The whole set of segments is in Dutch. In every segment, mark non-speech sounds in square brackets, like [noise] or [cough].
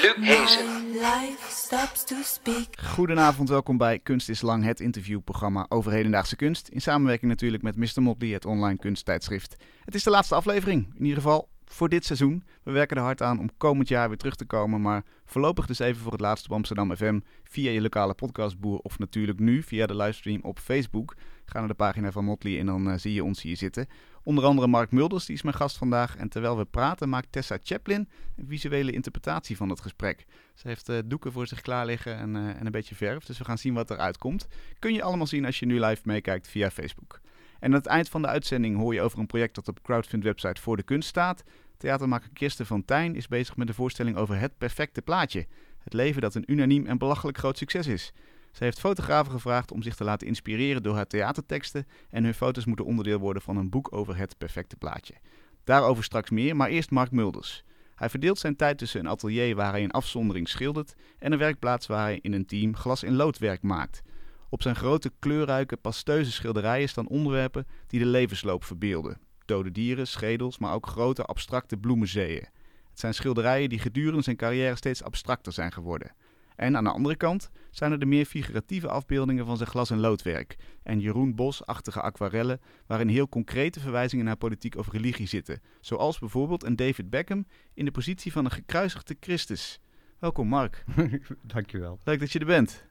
Hezen. Goedenavond, welkom bij Kunst is Lang, het interviewprogramma over hedendaagse kunst. In samenwerking natuurlijk met Mr. Motley, het online kunsttijdschrift. Het is de laatste aflevering, in ieder geval voor dit seizoen. We werken er hard aan om komend jaar weer terug te komen, maar voorlopig dus even voor het laatste op Amsterdam FM via je lokale podcastboer of natuurlijk nu via de livestream op Facebook. Ga naar de pagina van Motley en dan eh, zie je ons hier zitten. Onder andere Mark Mulders, die is mijn gast vandaag. En terwijl we praten maakt Tessa Chaplin een visuele interpretatie van het gesprek. Ze heeft uh, doeken voor zich klaar liggen en, uh, en een beetje verf, dus we gaan zien wat eruit komt. Kun je allemaal zien als je nu live meekijkt via Facebook. En aan het eind van de uitzending hoor je over een project dat op de crowdfund website voor de kunst staat. Theatermaker Kirsten van Tijn is bezig met een voorstelling over het perfecte plaatje. Het leven dat een unaniem en belachelijk groot succes is. Ze heeft fotografen gevraagd om zich te laten inspireren door haar theaterteksten en hun foto's moeten onderdeel worden van een boek over het perfecte plaatje. Daarover straks meer, maar eerst Mark Mulders. Hij verdeelt zijn tijd tussen een atelier waar hij in afzondering schildert en een werkplaats waar hij in een team glas- in loodwerk maakt. Op zijn grote, kleurrijke, pasteuze schilderijen staan onderwerpen die de levensloop verbeelden. Dode dieren, schedels, maar ook grote, abstracte bloemenzeeën. Het zijn schilderijen die gedurende zijn carrière steeds abstracter zijn geworden. En aan de andere kant zijn er de meer figuratieve afbeeldingen van zijn glas- en loodwerk en Jeroen Bos-achtige aquarellen waarin heel concrete verwijzingen naar politiek of religie zitten, zoals bijvoorbeeld een David Beckham in de positie van een gekruisigde Christus. Welkom Mark. [laughs] Dankjewel. Leuk dat je er bent.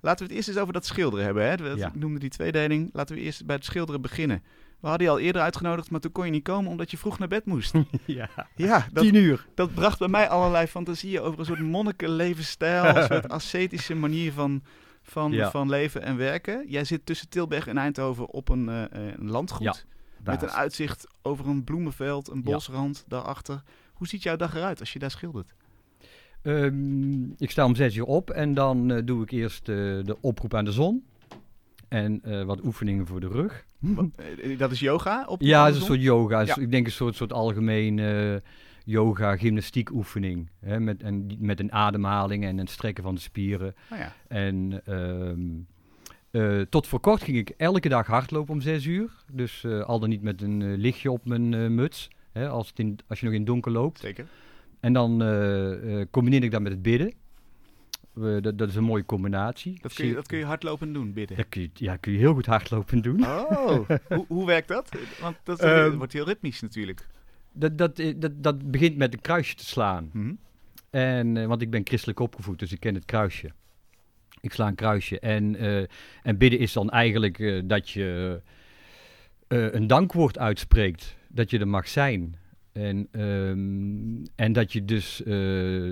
Laten we het eerst eens over dat schilderen hebben. Hè? Ja. Ik noemde die tweedeling. Laten we eerst bij het schilderen beginnen. We hadden je al eerder uitgenodigd, maar toen kon je niet komen omdat je vroeg naar bed moest. [laughs] Ja, Ja, dat, tien uur. dat bracht bij mij allerlei fantasieën over een soort monnikenlevensstijl, een soort [laughs] ascetische manier van, van, Ja. van leven en werken. Jij zit tussen Tilburg en Eindhoven op een, eh, eh, een landgoed Ja, met een uitzicht over een bloemenveld, een Ja. bosrand daarachter. Hoe ziet jouw dag eruit als je daar schildert? Ehm, ik sta om zes uur op en dan eh, doe ik eerst eh, de oproep aan de zon. En eh, wat oefeningen voor de rug. Eh, Dat is yoga? Op Ja, het is een soort yoga. Ja. Ik denk een soort, soort algemene yoga, gymnastiek oefening. Hè, met, en, met een ademhaling en een strekken van de spieren. Oh ja. En ehm, eh, tot voor kort ging ik elke dag hardlopen om zes uur. Dus eh, al dan niet met een eh, lichtje op mijn eh, muts. Hè, als, het in, als je nog in het donker loopt. Zeker. En dan eh, eh, combineer ik dat met het bidden. We- dat, dat is een mooie combinatie. Dat kun je, dat kun je hardlopen doen, bidden. dat kun je, ja, kun je heel goed hardlopen doen. Oh, [laughs] hoe, hoe werkt dat? Want dat is- Ehm, wordt heel ritmisch natuurlijk. Dat, dat, eh, dat, dat begint met een kruisje te slaan. Mhm. En, eh, want ik ben christelijk opgevoed, dus ik ken het kruisje. Ik sla een kruisje. En, eh, en bidden is dan eigenlijk dat je een dankwoord uitspreekt. Dat je er mag zijn. En, ehm, en dat je dus, eh,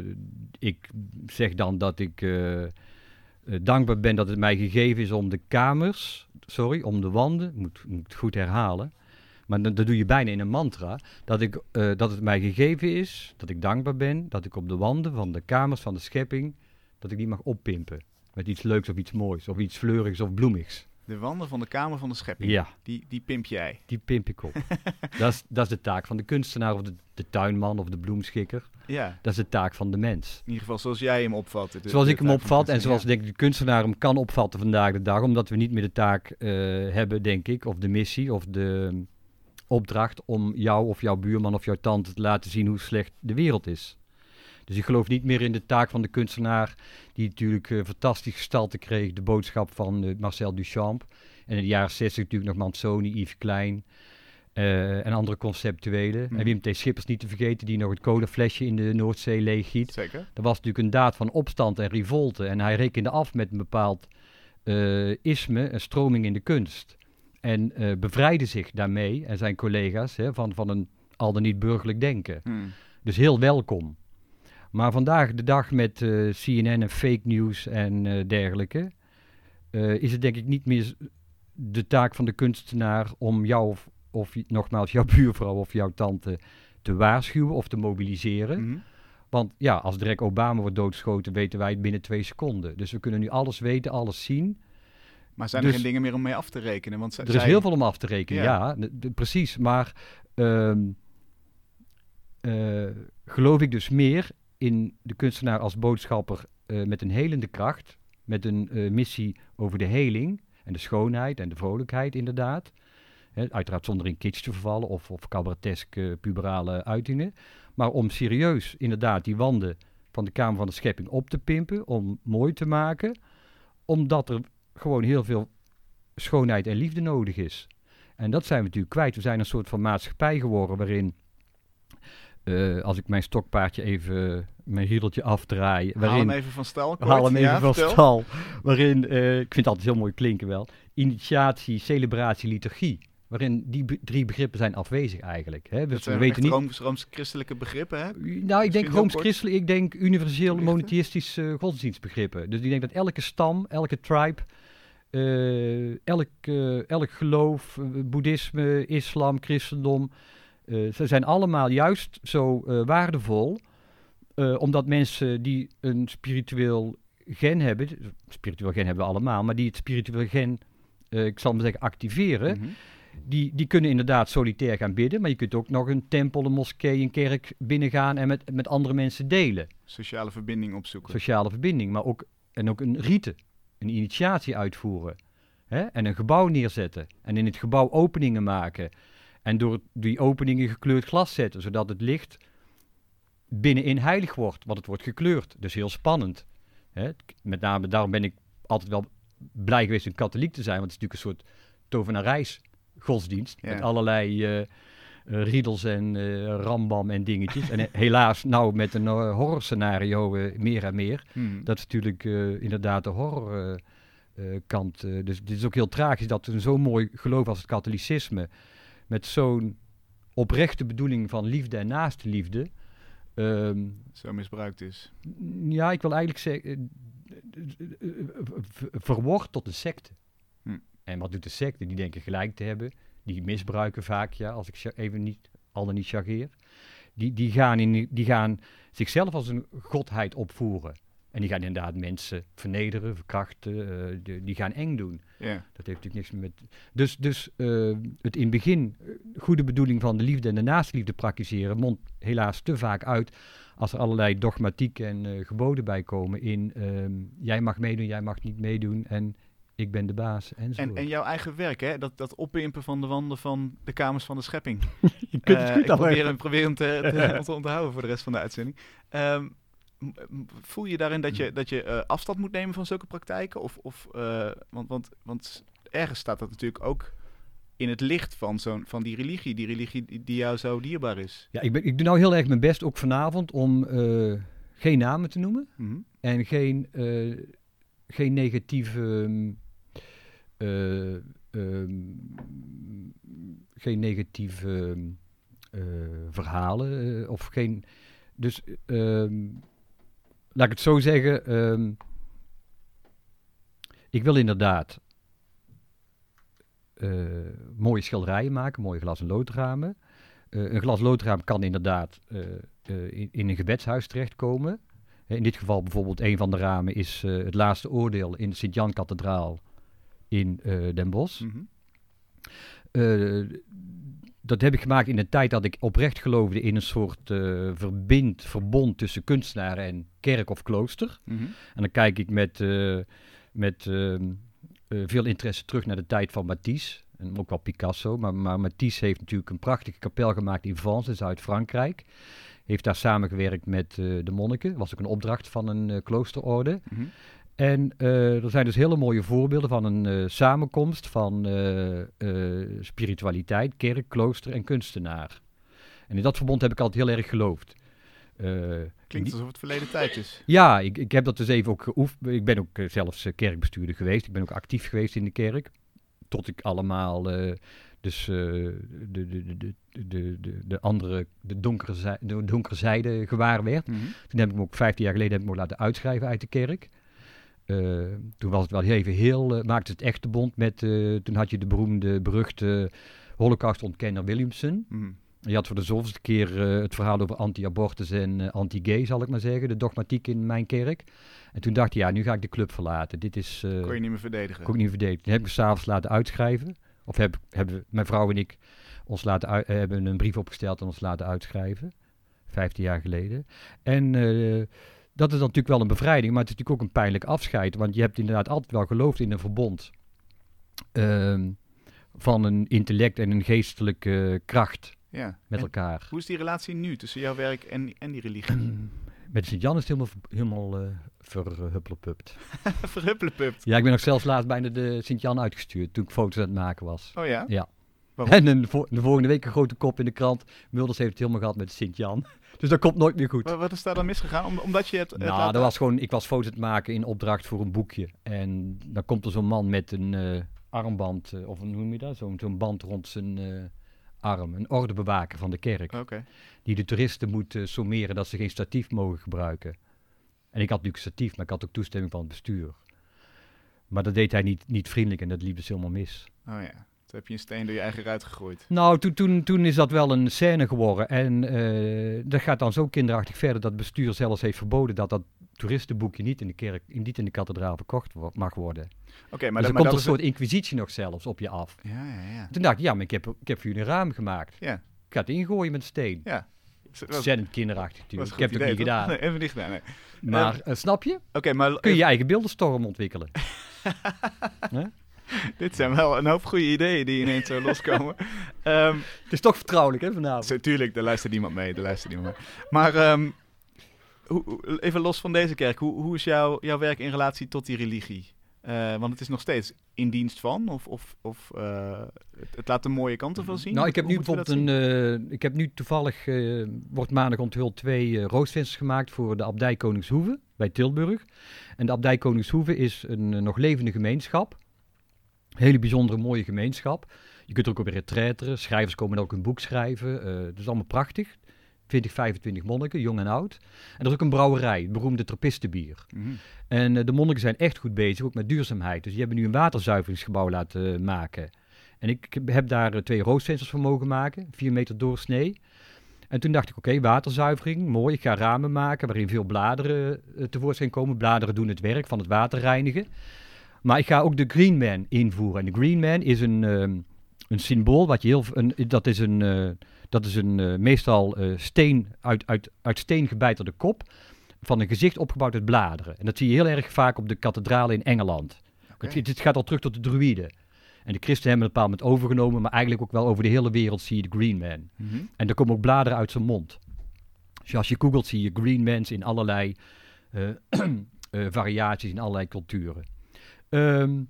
ik zeg dan dat ik eh, eh, dankbaar ben dat het mij gegeven is om de kamers, sorry, om de wanden, moet, moet het goed herhalen. Maar dat, dat doe je bijna in een mantra. Dat, ik, dat het mij gegeven is, dat ik dankbaar ben, dat ik op de wanden van de kamers van de schepping, dat ik die mag oppimpen. Met iets leuks of iets moois, of iets fleurigs of bloemigs. De wanden van de Kamer van de Schepping. Ja, Die, die pimp jij. die pimp ik op. [laughs] dat, is, dat is de taak van de kunstenaar of de, de tuinman of de bloemschikker. Ja, Dat is de taak van de mens. in ieder geval zoals jij hem opvat. Zoals ik hem opvat en zoals denk ik de kunstenaar hem kan opvatten vandaag de dag, omdat we niet meer de taak eh, hebben, denk ik, of de missie of de opdracht om jou of jouw buurman of jouw tante te laten zien hoe slecht de wereld is. Dus ik geloof niet meer in de taak van de kunstenaar, die natuurlijk eh, fantastisch gestalte kreeg, de boodschap van eh, Marcel Duchamp. En in de jaren 60 natuurlijk nog Manzoni, Yves Klein eh, en andere conceptuelen. Hmm. En Wim T. Schippers niet te vergeten, die nog het colaflesje in de Noordzee leeggiet. Zeker. Dat was natuurlijk een daad van opstand en revolte. En hij rekende af met een bepaald isme, een stroming in de kunst. En bevrijdde zich daarmee en zijn collega's hè, van, van een al dan niet burgerlijk denken. Hmm. Dus heel welkom. Maar vandaag de dag met eh, CNN en fake news en eh, dergelijke, eh, is het denk ik niet meer de taak van de kunstenaar om jou of, of nogmaals jouw [laughs] buurvrouw of jouw tante te waarschuwen of te mobiliseren. Mhm. Want ja, als direct Obama wordt doodgeschoten, weten wij het binnen twee seconden. Dus we kunnen nu alles weten, alles zien. Maar zijn er Dus- geen dingen meer om mee af te rekenen? Want Er is zij- heel veel om af te rekenen, Ja. precies. Maar ehm, eh, geloof ik dus meer in de kunstenaar als boodschapper eh, met een helende kracht, met een eh, missie over de heling en de schoonheid en de vrolijkheid inderdaad. Uiteraard zonder in kitsch te vervallen of, of cabareteske puberale uitingen. Maar om serieus inderdaad die wanden van de Kamer van de Schepping op te pimpen, om mooi te maken, omdat er gewoon heel veel schoonheid en liefde nodig is. En dat zijn we natuurlijk kwijt. We zijn een soort van maatschappij geworden waarin, eh, als ik mijn stokpaardje even, mijn riedeltje afdraai, Haal waarin, hem even van stal. kort. haal hem even Ja, van vertel. stal, waarin, eh, ik vind het altijd heel mooi klinken wel, initiatie, celebratie, liturgie. Waarin die be- drie begrippen zijn afwezig eigenlijk. Hè? Dat Dus we weten niet Rooms- Rooms-christelijke begrippen, hè? nou, ik denk rooms-christelijk, ik denk universeel Lichten? monotheïstisch eh, godsdienstbegrippen. Dus ik denk dat elke stam, elke tribe, eh, elk, elk geloof, boeddhisme, islam, christendom, ze zijn allemaal juist zo waardevol, eh, omdat mensen die een spiritueel gen hebben, spiritueel gen hebben we allemaal, maar die het spiritueel gen, eh, ik zal maar zeggen, activeren, Mhm. die, die kunnen inderdaad solitair gaan bidden, maar je kunt ook nog een tempel, een moskee, een kerk binnengaan en met, met andere mensen delen. Sociale verbinding opzoeken. Sociale verbinding, maar ook, en ook een rite, een initiatie uitvoeren. Hè? En een gebouw neerzetten. En in het gebouw openingen maken. En door die openingen gekleurd glas zetten, zodat het licht binnenin heilig wordt, want het wordt gekleurd. Dus heel spannend. Hè? Met name daarom ben ik altijd wel blij geweest een katholiek te zijn, want het is natuurlijk een soort tovenarijsgodsdienst. Ja. Met allerlei eh, eh, riedels en eh, rambam en dingetjes. en [laughs] helaas nou met een uh, horrorscenario meer en meer. Mhm. Dat is natuurlijk inderdaad de horrorkant. eh, dus dit is ook heel tragisch dat een zo'n mooi geloof als het katholicisme... met zo'n oprechte bedoeling van liefde en naaste liefde... ehm, Zo misbruikt is. ja, ik wil eigenlijk zeggen, eh, eh, eh, ver- verword tot een secte. Hm. En wat doet de secte? Die denken gelijk te hebben. Die misbruiken vaak, ja, als ik even niet, al dan niet chargeer. Die, die, gaan in, die gaan zichzelf als een godheid opvoeren. En die gaan inderdaad mensen vernederen, verkrachten. eh, de- die gaan eng doen. Ja. Dat heeft natuurlijk niks meer met. Dus, dus eh, het in het begin eh, goede bedoeling van de liefde en de naastliefde praktiseren, mondt helaas te vaak uit als er allerlei dogmatiek en geboden bij komen in ehm, jij mag meedoen, jij mag niet meedoen en ik ben de baas enzovoort. En, en jouw eigen werk, hè? Dat, dat oppimpen van de wanden van de kamers van de schepping. [laughs] je kunt het goed ik probeer afleggen. hem, probeer hem te, te, [laughs] te onthouden voor de rest van de uitzending. Ehm, m- m- voel je daarin dat je, dat je eh, afstand moet nemen van zulke praktijken? Of, of, eh, want, want, want ergens staat dat natuurlijk ook in het licht van, zo'n, van die religie. Die religie die, die jou zo dierbaar is. Ja, ik, ben, ik doe nou heel erg mijn best, ook vanavond, om eh, geen namen te noemen. Mhm. En geen, geen negatieve. eh, ehm, geen negatieve eh, verhalen. of geen. Dus. ehm, laat ik het zo zeggen. ehm, ik wil inderdaad. eh, mooie schilderijen maken, mooie glas- en loodramen. Eh, een glas loodraam kan inderdaad eh, in, in een gebedshuis terechtkomen. In dit geval bijvoorbeeld een van de ramen is het laatste oordeel in de Sint-Jan-kathedraal in Den Bosch. Eh, dat heb ik gemaakt in een tijd dat ik oprecht geloofde in een soort eh, verbind, verbond tussen kunstenaar en kerk of klooster. Mhm. En dan kijk ik met, eh, met ehm, eh, veel interesse terug naar de tijd van Matisse. En ook wel Picasso. Maar, maar Matisse heeft natuurlijk een prachtige kapel gemaakt in Vence in Zuid-Frankrijk. Heeft daar samengewerkt met de monniken. Was ook een opdracht van een kloosterorde. Mhm. En eh, er zijn dus hele mooie voorbeelden van een eh, samenkomst van eh, spiritualiteit, kerk, klooster en kunstenaar. En in dat verbond heb ik altijd heel erg geloofd. Klinkt alsof het verleden tijd is. ja, ik, ik heb dat dus even ook geoefend. Ik ben ook zelfs kerkbestuurder geweest. Ik ben ook actief geweest in de kerk. Tot ik allemaal dus de, de, de, de, de, de, de andere, de donkere, de donkere zijde gewaar werd. Mhm. Toen heb ik me ook 15 jaar geleden heb ik me laten uitschrijven uit de kerk. Eh, toen was het wel even heel, eh, maakte het echt de bond met, eh, toen had je de beroemde, beruchte holocaust-ontkenner Williamson. Mhm. Je had voor de zoveelste keer het verhaal over anti-abortus en anti-gay, zal ik maar zeggen. De dogmatiek in mijn kerk. En toen dacht ik, ja, nu ga ik de club verlaten. Dit is... Kon je niet meer verdedigen. kon ik niet verdedigd. Toen heb ik me s'avonds laten uitschrijven. Of heb, hebben mijn vrouw en ik ons laten hebben een brief opgesteld en ons laten uitschrijven. Vijftien jaar geleden. En dat is dan natuurlijk wel een bevrijding, maar het is natuurlijk ook een pijnlijk afscheid. Want je hebt inderdaad altijd wel geloofd in een verbond ehm, van een intellect en een geestelijke kracht Ja. met En elkaar. Hoe is die relatie nu tussen jouw werk en, en die religie? Met Sint-Jan is het helemaal, helemaal verhuppelepupt. [laughs] Verhuppelepupt. Ja, ik ben nog zelfs laatst bijna de Sint-Jan uitgestuurd toen ik foto's aan het maken was. Oh ja? Ja. Waarom? En vo- de volgende week een grote kop in de krant. Mulders heeft het helemaal gehad met Sint-Jan. Dus dat komt nooit meer goed. Wa- Wat is daar dan misgegaan? Om, omdat je het... het Nou, laat- dat was gewoon, ik was foto's maken in opdracht voor een boekje. En dan komt er zo'n man met een eh, armband, eh, of hoe noem je dat? Zo'n zo'n band rond zijn eh, arm. Een ordebewaker van de kerk. Die de toeristen moet sommeren dat ze geen statief mogen gebruiken. En ik had natuurlijk statief, maar ik had ook toestemming van het bestuur. Maar dat deed hij niet, niet vriendelijk en dat liep dus helemaal mis. Oh ja. Toen heb je een steen door je eigen ruit gegooid. Nou, toen, toen, toen is dat wel een scène geworden. En eh, dat gaat dan zo kinderachtig verder dat het bestuur zelfs heeft verboden dat dat toeristenboekje niet in de kerk, niet in de kathedraal verkocht wo- mag worden. Oké, maar, er maar komt dat een soort inquisitie nog zelfs op je af. Ja, ja, ja. Toen dacht ik, ja, maar ik heb, ik heb voor jullie een raam gemaakt. Ja. Ik ga het ingooien met steen. Ja. Ontzettend kinderachtig natuurlijk. Ik heb het ook niet toch? gedaan. [laughs] Nee, even niet gedaan, nee. Maar eh, snap je? Oké, maar Kun je je eigen beeldenstorm ontwikkelen. [laughs] [laughs] dit zijn wel een hoop goede ideeën die ineens zo loskomen. [laughs] Ehm Het is toch vertrouwelijk, hè, vanavond? tuurlijk, daar luistert niemand mee. Daar luistert niemand mee. Maar ehm, hoe, even los van deze kerk. Hoe, hoe is jouw, jouw werk in relatie tot die religie? Eh, want het is nog steeds in dienst van? Of, of, of eh, het, het laat de mooie kanten van zien? Nou, ik heb Hoe nu bijvoorbeeld een. eh, ik heb nu toevallig. eh, wordt maandag onthuld twee eh roostvensters gemaakt voor de Abdij Koningshoeve bij Tilburg. En de Abdij Koningshoeve is een eh, nog levende gemeenschap. Hele bijzondere, mooie gemeenschap. Je kunt er ook op retreiteren. Schrijvers komen ook een boek schrijven. het is allemaal prachtig. 20, 25 monniken, jong en oud. En er is ook een brouwerij, het beroemde Trappistenbier. Mhm. En eh, de monniken zijn echt goed bezig, ook met duurzaamheid. Dus die hebben nu een waterzuiveringsgebouw laten eh, maken. En ik heb daar twee roostvensters voor mogen maken, vier meter doorsnee. En toen dacht ik, oké, waterzuivering, mooi. Ik ga ramen maken waarin veel bladeren tevoorschijn komen. Bladeren doen het werk van het water reinigen. Maar ik ga ook de Green Man invoeren. En de Green Man is een, ehm, een symbool, wat je heel, een, dat is een, eh, dat is een eh, meestal eh, steen, uit, uit, uit steen gebeiterde kop van een gezicht opgebouwd uit bladeren. En dat zie je heel erg vaak op de kathedralen in Engeland. Het, het gaat al terug tot de druïden. En de christenen hebben het een bepaald moment overgenomen, maar eigenlijk ook wel over de hele wereld zie je de Green Man. Mhm. En er komen ook bladeren uit zijn mond. Dus als je googelt zie je Green Mans in allerlei [clears throat] variaties, in allerlei culturen. Ehm,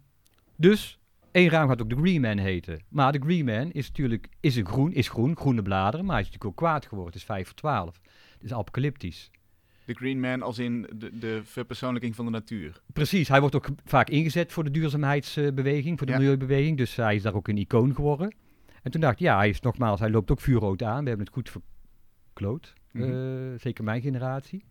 dus één raam gaat ook de Green Man heten. Maar de Green Man is natuurlijk is een groen, is groen, groene bladeren, maar hij is natuurlijk ook kwaad geworden. Het is 5 voor 12. Het is apocalyptisch. De Green Man als in de, de verpersoonlijking van de natuur. Precies, hij wordt ook vaak ingezet voor de duurzaamheidsbeweging, voor de Ja. milieubeweging. Dus hij is daar ook een icoon geworden. En toen dacht ik, ja, hij is nogmaals, hij loopt ook vuurrood aan. We hebben het goed verkloot, Mhm. eh, zeker mijn generatie.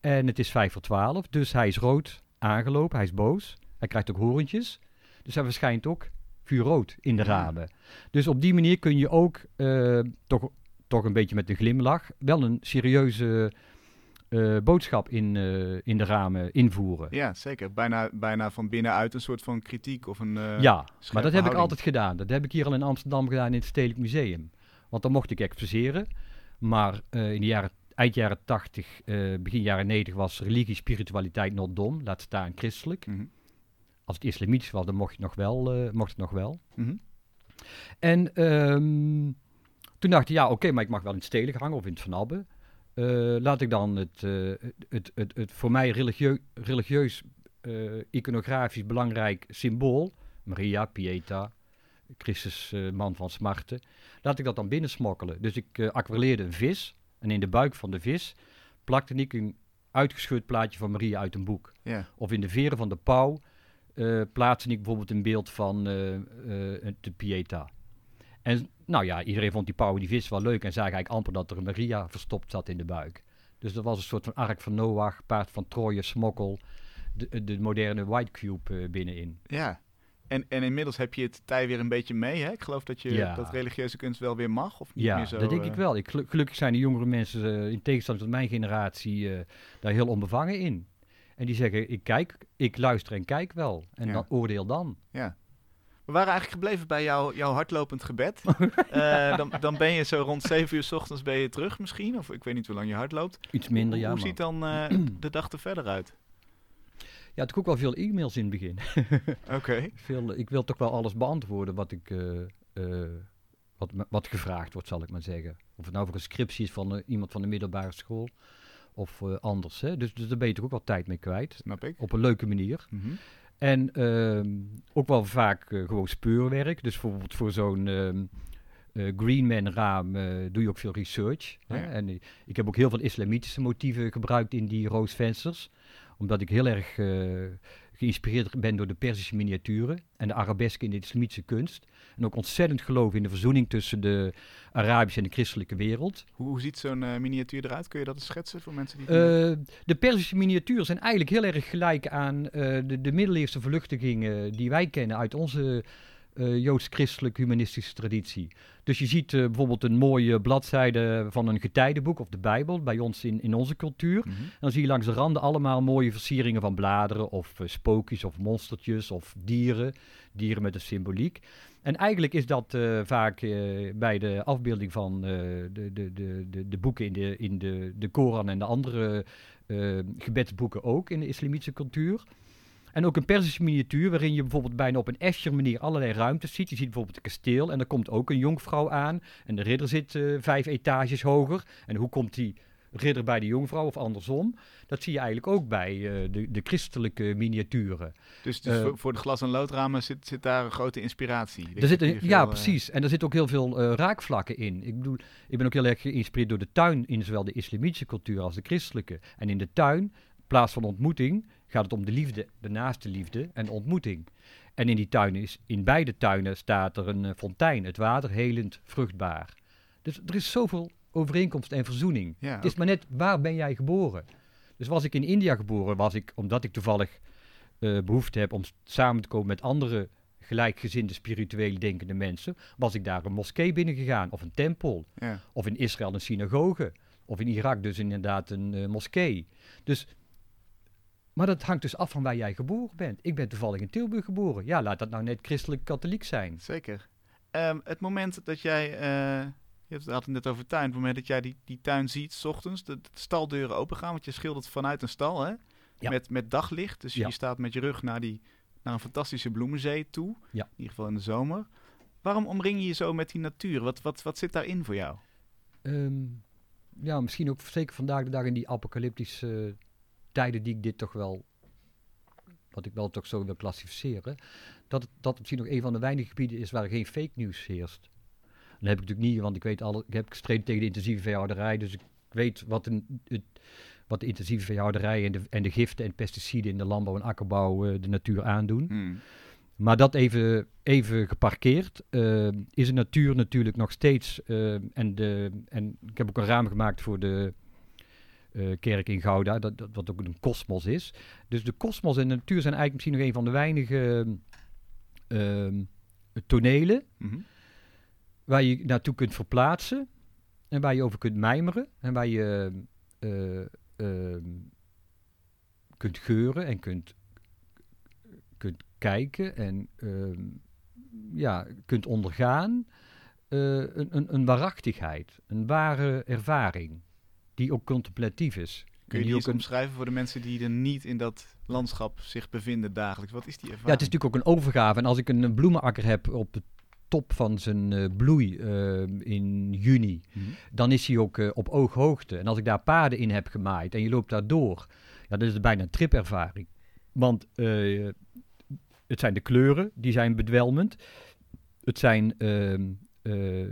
En het is 5 voor 12, dus hij is rood aangelopen, hij is boos. Hij krijgt ook horentjes, dus hij verschijnt ook vuurrood in de Ja. ramen. Dus op die manier kun je ook eh, toch, toch een beetje met een glimlach wel een serieuze eh, boodschap in, eh, in de ramen invoeren. Ja, zeker. Bijna, bijna van binnenuit een soort van kritiek of een... ja, maar dat heb ik altijd gedaan. Dat heb ik hier al in Amsterdam gedaan in het Stedelijk Museum. Want dan mocht ik exposeren. Maar in de jaren, eind jaren 80, eh, begin jaren 90 was religie, spiritualiteit not dom. Laat staan christelijk. Mhm. Als het islamitisch was, dan mocht, je nog wel, eh, mocht het nog wel. Mhm. En ehm, toen dacht ik, ja oké, maar ik mag wel in het stedelijk hangen of in het Van. Eh, laat ik dan het, eh, het, het, het voor mij religieu, religieus, iconografisch belangrijk symbool, Maria, Pieta, Christus, man van smarten, laat ik dat dan binnensmokkelen. Dus ik eh aquareleerde een vis en in de buik van de vis plakte ik een uitgescheurd plaatje van Maria uit een boek. Ja. Of in de veren van de pauw eh plaatste ik bijvoorbeeld een beeld van eh, eh, de Pieta. En nou ja, iedereen vond die pauw die vis wel leuk en zag eigenlijk amper dat er een Maria verstopt zat in de buik. Dus dat was een soort van ark van Noach, paard van Troje, smokkel, de, de moderne White Cube binnenin. Ja. En, en inmiddels heb je het tij weer een beetje mee, hè? Ik geloof dat je Ja. dat religieuze kunst wel weer mag, of niet Ja, meer zo... dat denk ik wel. Ik, gelu- gelukkig zijn de jongere mensen, in tegenstelling tot mijn generatie, daar heel onbevangen in. En die zeggen, ik kijk, ik luister en kijk wel. En Ja. dan oordeel dan. Ja. We waren eigenlijk gebleven bij jouw, jouw hardlopend gebed. [laughs] Eh, dan, dan ben je zo rond 7 uur s ochtends ben je terug misschien. Of ik weet niet hoe lang je hard loopt. Iets minder, ja. hoe ziet dan eh, [clears throat] de dag er verder uit? Ja, het ook wel veel e-mails in het begin. [laughs] Oké. veel, ik wil toch wel alles beantwoorden wat ik, eh, eh, wat, wat gevraagd wordt, zal ik maar zeggen. Of het nou voor een scriptie is van eh, iemand van de middelbare school of eh, anders. Hè? Dus, dus daar ben je toch ook wel tijd mee kwijt. Snap ik. Op een leuke manier. Mhm. En ehm, ook wel vaak eh, gewoon speurwerk. Dus bijvoorbeeld voor zo'n ehm eh, Greenman raam doe je ook veel research. Hè? En ik heb ook heel veel islamitische motieven gebruikt in die roosvensters. Omdat ik heel erg geïnspireerd ben door de Perzische miniaturen en de arabesken in de islamitische kunst. En ook ontzettend geloof in de verzoening tussen de Arabische en de christelijke wereld. Hoe, hoe ziet zo'n eh, miniatuur eruit? Kun je dat eens schetsen voor mensen die... Eh, de Perzische miniaturen zijn eigenlijk heel erg gelijk aan eh, de, de middeleeuwse vluchtelingen die wij kennen uit onze eh, joods-christelijk-humanistische traditie. Dus je ziet eh, bijvoorbeeld een mooie bladzijde van een getijdenboek of de Bijbel bij ons in, in onze cultuur. Mhm. Dan zie je langs de randen allemaal mooie versieringen van bladeren of eh, spookjes of monstertjes of dieren. Dieren met een symboliek. En eigenlijk is dat vaak bij de afbeelding van de, de, de, de, boeken in, de, in de, de Koran en de andere gebedsboeken ook in de islamitische cultuur. En ook een Perzische miniatuur waarin je bijvoorbeeld bijna op een Escher manier allerlei ruimtes ziet. Je ziet bijvoorbeeld een kasteel en er komt ook een jonkvrouw aan. En de ridder zit eh, vijf etages hoger. En hoe komt die ridder bij de jonkvrouw of andersom? Dat zie je eigenlijk ook bij eh, de, de christelijke miniaturen. Dus, dus eh, voor, de glas- en loodramen zit, zit daar een grote inspiratie. Er hier ja, veel, precies. En er zitten ook heel veel raakvlakken in. Ik bedoel, ik ben ook heel erg geïnspireerd door de tuin in zowel de islamitische cultuur als de christelijke. En in de tuin, in plaats van ontmoeting, gaat het om de liefde, de naaste liefde en de ontmoeting. En in die tuin is, in beide tuinen staat er een eh, fontein, het water helend vruchtbaar. Dus er is zoveel overeenkomst en verzoening. Ja, Het is maar net, waar ben jij geboren? Dus was ik in India geboren, was ik, omdat ik toevallig eh, behoefte heb om samen te komen met andere gelijkgezinde spirituele denkende mensen, was ik daar een moskee binnengegaan of een tempel. ja. Of in Israël een synagoge. Of in Irak dus inderdaad een eh, moskee. Dus, maar dat hangt dus af van waar jij geboren bent. Ik ben toevallig in Tilburg geboren. Ja, laat dat nou net christelijk-katholiek zijn. Zeker. Ehm, het moment dat jij, eh, je had het net over tuin, het moment dat jij die, die tuin ziet, s ochtends, de, de staldeuren opengaan, want je schildert vanuit een stal, hè? Ja. Met, met daglicht, dus Ja. je staat met je rug naar, die, naar een fantastische bloemenzee toe, Ja. in ieder geval in de zomer. Waarom omring je je zo met die natuur? Wat, wat, wat zit daarin voor jou? Ehm, ja, misschien ook zeker vandaag de dag in die apocalyptische tijden die ik dit toch wel, wat ik wel toch zo wil klassificeren, dat het, dat het misschien nog een van de weinige gebieden is waar geen fake news heerst. Dat heb ik natuurlijk niet, want ik weet alle, ik heb gestreden tegen de intensieve veehouderij, dus ik weet wat, een, het, wat de intensieve veehouderij en de, en de giften en pesticiden in de landbouw en akkerbouw eh, de natuur aandoen. Hmm. Maar dat even, even geparkeerd, eh, is de natuur natuurlijk nog steeds. eh, en, de, en ik heb ook een raam gemaakt voor de eh, kerk in Gouda, dat, dat, wat ook een kosmos is. Dus de kosmos en de natuur zijn eigenlijk misschien nog een van de weinige ehm, tonelen Mhm. waar je naartoe kunt verplaatsen en waar je over kunt mijmeren en waar je eh, ehm, kunt geuren en kunt, kunt kijken en ehm, ja, kunt ondergaan. een, een, een waarachtigheid, een ware ervaring, die ook contemplatief is. Kun je die ook omschrijven voor de mensen die er niet in dat landschap zich bevinden dagelijks? Wat is die ervaring? Ja, het is natuurlijk ook een overgave. En als ik een, bloemenakker heb op de top van zijn eh, bloei eh, in juni, Mhm. dan is hij ook eh, op ooghoogte. En als ik daar paden in heb gemaaid en je loopt daar door, ja, dan is het bijna een tripervaring. Want het zijn de kleuren, die zijn bedwelmend. Het zijn ehm, eh, eh,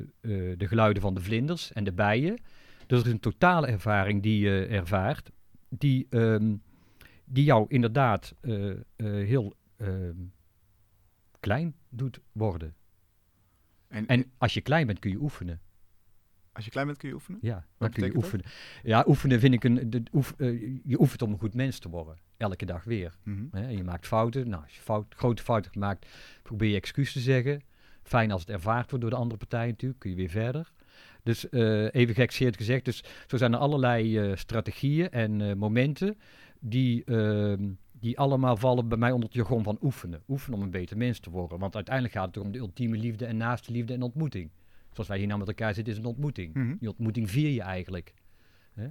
de geluiden van de vlinders en de bijen. Dus er is een totale ervaring die je ervaart, die, ehm, die jou inderdaad eh, eh, heel ehm, klein doet worden. En, En als je klein bent kun je oefenen. als je klein bent kun je oefenen? Ja, dan Wat kun je dat? oefenen. Ja, oefenen vind ik een. De, oef, eh, je oefent om een goed mens te worden. Elke dag weer. Mhm. Je maakt fouten. Nou, als je fout, grote fouten gemaakt, probeer je excuus te zeggen. Fijn als het ervaard wordt door de andere partij natuurlijk. Kun je weer verder. Dus eh, even gekseerd gezegd. Dus zo zijn er allerlei eh, strategieën en eh, momenten die, ehm, die allemaal vallen bij mij onder het jargon van oefenen. Oefenen om een beter mens te worden. Want uiteindelijk gaat het om de ultieme liefde en naaste liefde en ontmoeting. Zoals wij hier nou met elkaar zitten, is een ontmoeting. Mhm. Die ontmoeting vier je eigenlijk. Hè?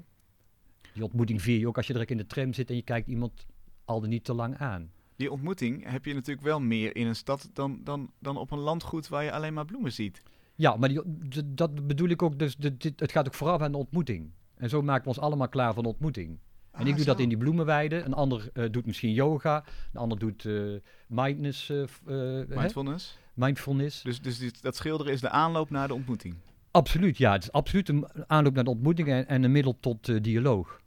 Die ontmoeting vier je ook als je direct in de tram zit en je kijkt iemand al dan niet te lang aan. Die ontmoeting heb je natuurlijk wel meer in een stad dan, dan, dan op een landgoed waar je alleen maar bloemen ziet. Ja, maar die, dat bedoel ik ook. Dus dit, het gaat ook vooraf aan de ontmoeting. En zo maken we ons allemaal klaar voor de ontmoeting. En Ah, ik doe zo. dat in die bloemenweide. Een ander eh, doet misschien yoga. Een ander doet eh, mindness, eh, eh, hè? Mindfulness. mindfulness. Dus, dus dit- dat schilderen is de aanloop naar de ontmoeting. Absoluut, ja. Het is absoluut een aanloop naar de ontmoeting en, en een middel tot dialoog.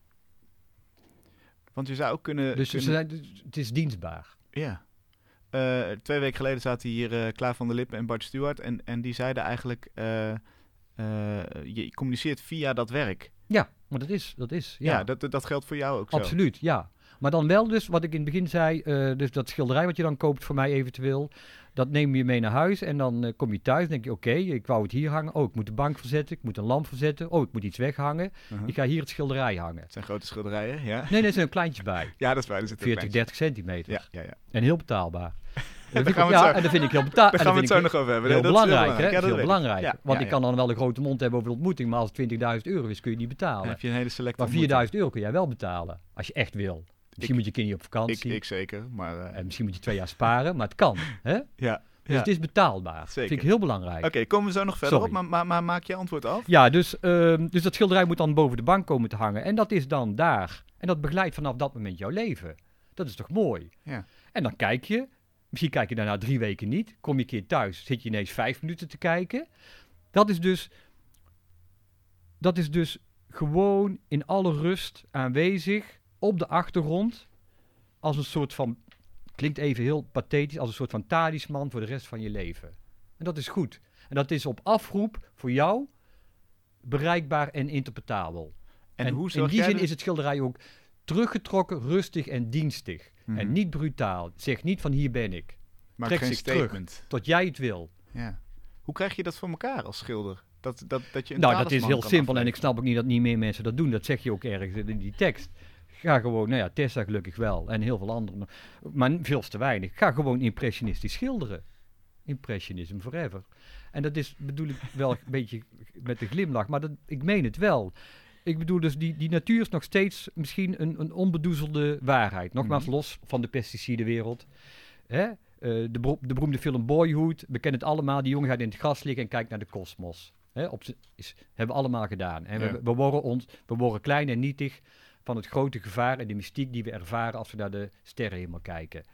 Want je zou ook kunnen... Dus kunnen- zijn, dus het is dienstbaar. Ja. Eh, twee weken geleden zaten hier eh Klaar van der Lippen en Bart Stewart. En, en die zeiden eigenlijk... eh, je communiceert via dat werk. Ja, maar dat is, dat is. Ja, Ja, dat, dat geldt voor jou ook zo. absoluut, ja. Maar dan wel dus, wat ik in het begin zei, eh, dus dat schilderij wat je dan koopt voor mij eventueel, dat neem je mee naar huis en dan eh, kom je thuis en denk je, oké, ik wou het hier hangen. Oh, ik moet de bank verzetten, ik moet een lamp verzetten. Oh, ik moet iets weghangen. Uh-huh. Ik ga hier het schilderij hangen. Het zijn grote schilderijen, ja. Nee, nee, er zijn kleintjes bij. [laughs] Ja, dat is waar. Er zitten 40, ook 30 centimeter. Ja, ja, ja. En heel betaalbaar. [laughs] Dat vind ik- ja, zo- en dat vind ik heel betaalbaar. [laughs] Daar gaan we het zo nog over hebben. Heel Dat is belangrijk, hè? Heel belangrijk. Ja, Want ja, ik kan dan wel een grote mond hebben over de ontmoeting, maar als het 20.000 euro is, kun je niet Dan betalen. heb je een hele selecte Maar 4000 euro kun jij wel betalen, als je echt wil. Misschien moet je niet op Ik, vakantie. ik zeker, maar... eh, En misschien moet je twee jaar sparen, maar het kan. [laughs] Hè? Dus ja. ja. het is betaalbaar. Zeker. vind ik heel belangrijk. Oké, komen we zo nog verder Sorry. op, maar, maar, maar maak je antwoord af? Ja, dus, ehm, dus dat schilderij moet dan boven de bank komen te hangen. En dat is dan daar. En dat begeleidt vanaf dat moment jouw leven. Dat is toch mooi? Ja. En dan kijk je. Misschien kijk je daarna drie weken niet. Kom je een keer thuis, zit je ineens vijf minuten te kijken. Dat is dus, dat is dus gewoon in alle rust aanwezig op de achtergrond. Als een soort van, klinkt even heel pathetisch, als een soort van talisman voor de rest van je leven. En dat is goed. En dat is op afroep voor jou bereikbaar en interpretabel. En, hoe in die zin is het schilderij ook teruggetrokken, rustig en dienstig. Mhm. En niet brutaal. Zeg niet van hier ben ik. Maak trek geen terug. Tot jij het wil. Ja. Hoe krijg je dat voor elkaar als schilder? Dat, dat, dat je een nou, dat is heel simpel. En ik snap ook niet dat niet meer mensen dat doen. Dat zeg je ook ergens in die tekst. Ga gewoon, nou ja, Tessa gelukkig wel. En heel veel anderen. Maar veel te weinig. Ga gewoon impressionistisch schilderen. Impressionism forever. En dat is, bedoel ik wel een [laughs] beetje met een glimlach. Maar dat, ik meen het wel. Ik bedoel dus, die, die natuur is nog steeds misschien een, een onbedoezelde waarheid. Nogmaals, Mhm. los van de pesticidenwereld. Hè? Eh, de, de beroemde film Boyhood, we kennen het allemaal. Die jongen gaat in het gras liggen en kijkt naar de kosmos. Hè? Op z'n- is, hebben we allemaal gedaan. En Ja. we, we, worden ons, we worden klein en nietig van het grote gevaar en de mystiek die we ervaren als we naar de sterrenhemel kijken.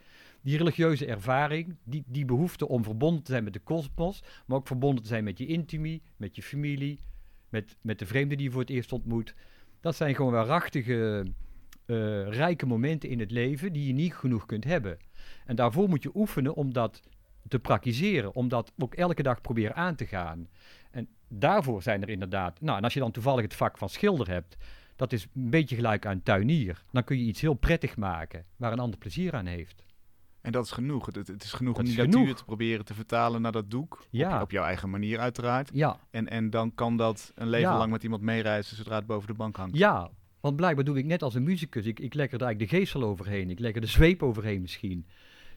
Die religieuze ervaring, die, die behoefte om verbonden te zijn met de kosmos, maar ook verbonden te zijn met je intimie, met je familie, met, met de vreemde die je voor het eerst ontmoet. Dat zijn gewoon waarachtige, eh, rijke momenten in het leven die je niet genoeg kunt hebben. En daarvoor moet je oefenen om dat te praktiseren, om dat ook elke dag proberen aan te gaan. En daarvoor zijn er inderdaad, nou en als je dan toevallig het vak van schilder hebt, dat is een beetje gelijk aan tuinier. Dan kun je iets heel prettig maken, waar een ander plezier aan heeft. En dat is genoeg. Het, het- is genoeg Dat om die natuur genoeg. te proberen te vertalen naar dat doek. Op, Ja. op jouw eigen manier uiteraard. Ja, En, en dan kan dat een leven Ja. lang met iemand meereizen zodra het boven de bank hangt. ja. Want blijkbaar doe ik net als een muzikus. Ik, ik leg er eigenlijk de geestel overheen. Ik leg er de zweep overheen misschien.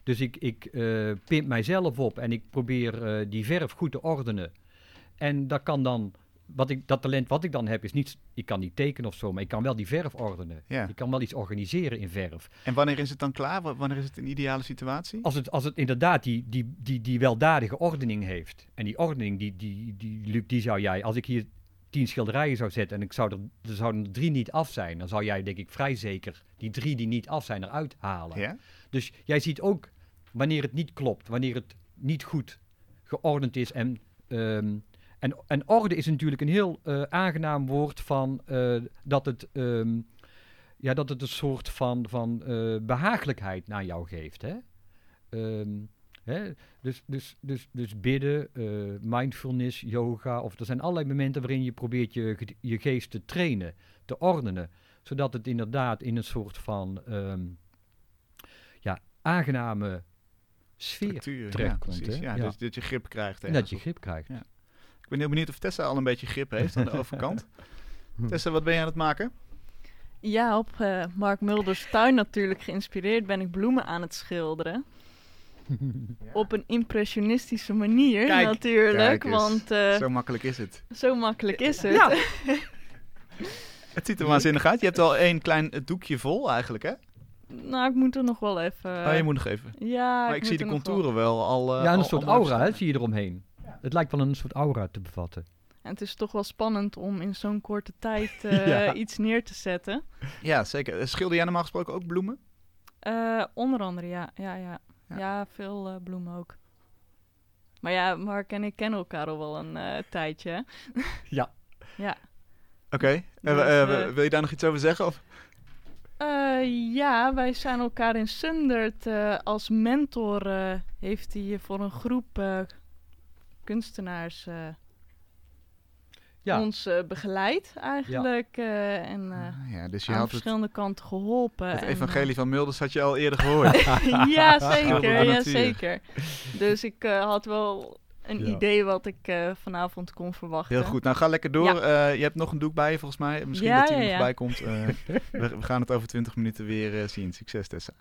Dus ik, ik eh, pimp mijzelf op en ik probeer eh, die verf goed te ordenen. En dat kan dan, wat ik, dat talent wat ik dan heb, is niet, ik kan niet tekenen of zo, maar ik kan wel die verf ordenen. Ja. Ik kan wel iets organiseren in verf. En wanneer is het dan klaar? Wa- Wanneer is het een ideale situatie? Als het, als het inderdaad die, die, die, die weldadige ordening heeft. En die ordening, die, die, die, Luc, die zou jij, als ik hier tien schilderijen zou zetten en ik zou er, er zouden er drie niet af zijn, dan zou jij denk ik vrij zeker die drie die niet af zijn eruit halen. Ja? Dus jij ziet ook wanneer het niet klopt, wanneer het niet goed geordend is. En, ehm, en, en orde is natuurlijk een heel eh, aangenaam woord van eh, dat, het, ehm, ja, dat het een soort van, van eh, behagelijkheid naar jou geeft. Hè? Ehm, hè? Dus, dus, dus, dus bidden, mindfulness, yoga, of er zijn allerlei momenten waarin je probeert je, je geest te trainen, te ordenen, zodat het inderdaad in een soort van ehm, ja, aangename sfeer Structuur. Terechtkomt. Ja, Ja. Dus dat je grip krijgt. en dat je grip krijgt. Ja. Ik ben heel benieuwd of Tessa al een beetje grip heeft aan de overkant. [laughs] Tessa, wat ben je aan het maken? Ja, op eh, Mark Mulders tuin natuurlijk geïnspireerd ben ik bloemen aan het schilderen. [laughs] Op een impressionistische manier Kijk, natuurlijk, kijk eens. want eh, Zo makkelijk is het. zo makkelijk is het. Ja. [laughs] Het ziet er waanzinnig uit. Je hebt al één klein doekje vol eigenlijk, hè? Nou, ik moet er nog wel even... oh, je moet nog even. Ja, maar ik zie de wel- contouren wel al... eh, ja, een soort al aura hè, zie je eromheen. Het lijkt wel een soort aura te bevatten. En het is toch wel spannend om in zo'n korte tijd [laughs] eh, Ja. iets neer te zetten. Ja, zeker. Eh, Schilder jij normaal gesproken ook bloemen? Eh, onder andere, ja. Ja, ja. Ja. ja. veel eh, bloemen ook. Maar ja, Mark en ik kennen elkaar al wel een eh, tijdje. [laughs] Ja. Ja. Oké. Dus, wil je daar nog iets over zeggen? Of? Eh, ja, wij zijn elkaar in Sundert eh, als mentor. heeft hij voor een groep eh, kunstenaars eh, Ja, ons eh, begeleid eigenlijk. eh, en eh, Ah, ja, dus je aan had het, verschillende kanten geholpen. het en, evangelie van Milders had je al eerder gehoord. eh, [laughs] ja, zeker. Ja, zeker. Dus ik eh, had wel een Ja. idee wat ik eh, vanavond kon verwachten. Heel goed. Nou, ga lekker door. Eh, je hebt nog een doek bij je volgens mij. Misschien Ja, dat hij er ja, nog ja. bij komt. Eh, we, we gaan het over 20 minuten weer eh, zien. Succes, Tessa.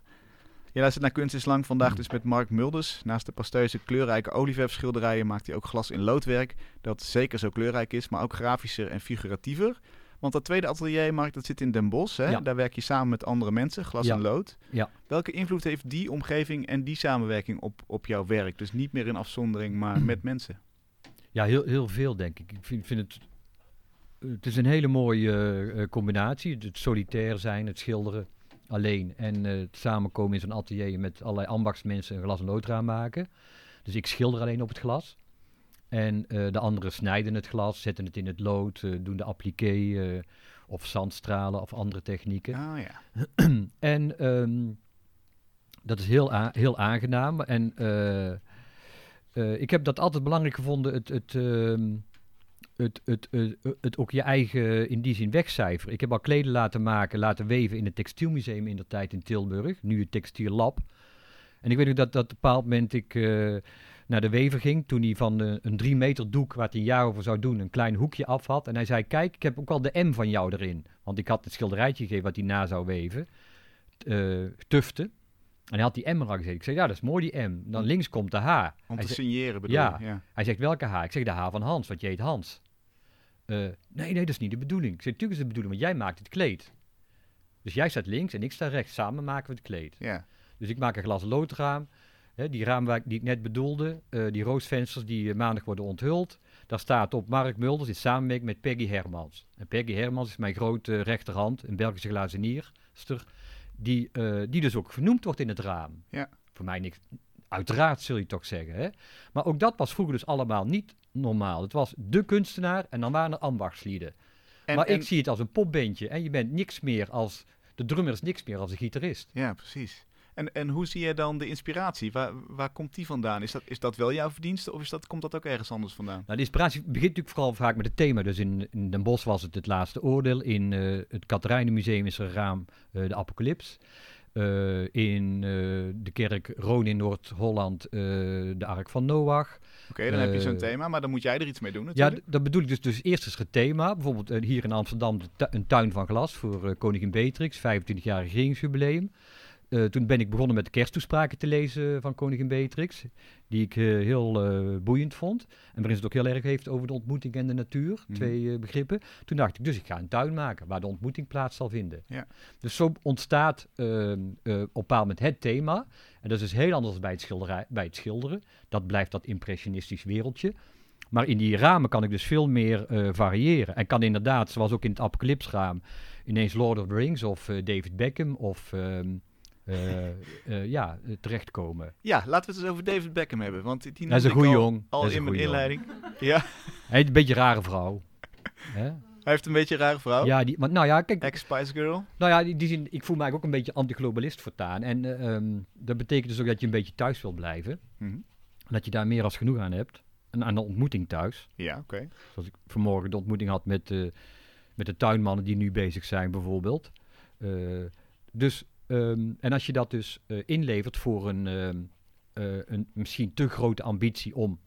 Je luistert naar Kunst is Lang. Vandaag dus met Mark Mulders. Naast de pasteuze kleurrijke olieverfschilderijen maakt hij ook glas in loodwerk. Dat zeker zo kleurrijk is, maar ook grafischer en figuratiever. Want dat tweede atelier, Mark, dat zit in Den Bosch. Hè? Ja. Daar werk je samen met andere mensen, glas Ja. en lood. Ja. Welke invloed heeft die omgeving en die samenwerking op, op jouw werk? Dus niet meer in afzondering, maar met mensen. ja heel, heel veel denk ik. Ik vind, vind het... Het is een hele mooie eh, combinatie. Het solitair zijn, het schilderen alleen. En het samenkomen in zo'n atelier met allerlei ambachtsmensen een glas- en loodraam maken. Dus ik schilder alleen op het glas. En eh, de anderen snijden het glas, zetten het in het lood, eh, doen de appliqué of zandstralen of andere technieken. Ah ja. [clears throat] en ehm, dat is heel, heel aangenaam. En ik heb dat altijd belangrijk gevonden, het, het, ehm, het, het, het, het ook je eigen in die zin wegcijferen. Ik heb al kleden laten maken, laten weven in het textielmuseum in de tijd in Tilburg, nu het textiel lab. En ik weet nog dat dat op een bepaald moment ik eh, naar de wever ging, toen hij van eh, een drie meter doek, waar hij een jaar over zou doen, een klein hoekje af had. En hij zei, kijk, ik heb ook al de M van jou erin. Want ik had het schilderijtje gegeven wat hij na zou weven, eh tufte. En hij had die M er al gezet. Ik zei, ja, dat is mooi die M. Dan links komt de H. Om Hij te signeren bedoel Ja. je? Ja. Hij zegt, welke H? Ik zeg, de H van Hans, want je heet Hans. Eh, nee, nee, dat is niet de bedoeling. Ik zeg, natuurlijk is het de bedoeling, want jij maakt het kleed. Dus jij staat links en ik sta rechts. Samen maken we het kleed. ja. Dus ik maak een glas loodraam. Hè, die raam waar ik, die ik net bedoelde, eh, die roosvensters die eh, maandag worden onthuld. Daar staat op Mark Mulders in samenwerking met Peggy Hermans. En Peggy Hermans is mijn grote rechterhand, een Belgische glazenierster, die, eh, die dus ook genoemd wordt in het raam. Ja. Voor mij niks. Uiteraard zul je toch zeggen. Hè? Maar ook dat was vroeger dus allemaal niet normaal. Het was de kunstenaar en dan waren er ambachtslieden. En, maar en- ik zie het als een popbandje en je bent niks meer als... De drummer is niks meer als een gitarist. Ja, precies. En, en hoe zie je dan de inspiratie? Waar, waar komt die vandaan? Is dat, is dat wel jouw verdienste of is dat, komt dat ook ergens anders vandaan? Nou, de inspiratie begint natuurlijk vooral vaak met het thema. Dus in, in Den Bosch was het het laatste oordeel. In eh, het Katerijnenmuseum is er een raam eh, de apocalyps. Eh, in de kerk Roon in Noord-Holland de Ark van Noach. Oké, dan heb je zo'n thema, maar dan moet jij er iets mee doen Ja, natuurlijk. d- dat bedoel ik dus. Dus eerst is het thema. Bijvoorbeeld hier in Amsterdam de tu- een tuin van glas voor koningin Beatrix, 25-jarig regeringsjubileum. Eh, toen ben ik begonnen met de kersttoespraken te lezen van koningin Beatrix, die ik eh, heel eh, boeiend vond. En waarin ze het ook heel erg heeft over de ontmoeting en de natuur, Mhm. twee begrippen. Toen dacht ik, dus ik ga een tuin maken waar de ontmoeting plaats zal vinden. Ja. Dus zo ontstaat ehm, eh, op een bepaald moment het thema. En dat is dus heel anders dan bij het, schilderij, bij het schilderen. Dat blijft dat impressionistisch wereldje. Maar in die ramen kan ik dus veel meer variëren. En kan inderdaad, zoals ook in het Apocalypse-raam, ineens Lord of the Rings of David Beckham of ehm, eh, eh, ja, eh, terechtkomen. Ja, laten we het eens over David Beckham hebben, want die Hij is een al, jong. al in een mijn inleiding. Ja, Hij heeft een beetje een rare vrouw. Hè? hij heeft een beetje een rare vrouw. Ja, die, maar nou ja, kijk, Ex-Spice Girl. Nou ja, die zin, ik voel me eigenlijk ook een beetje antiglobalist voortaan. En eh, ehm, dat betekent dus ook dat je een beetje thuis wil blijven. En dat je daar meer als genoeg aan hebt. En aan de ontmoeting thuis. Ja, oké. Zoals ik vanmorgen de ontmoeting had met, eh, met de tuinmannen die nu bezig zijn bijvoorbeeld. Eh, dus, ehm, en als je dat dus eh, inlevert voor een, ehm, eh, een misschien te grote ambitie om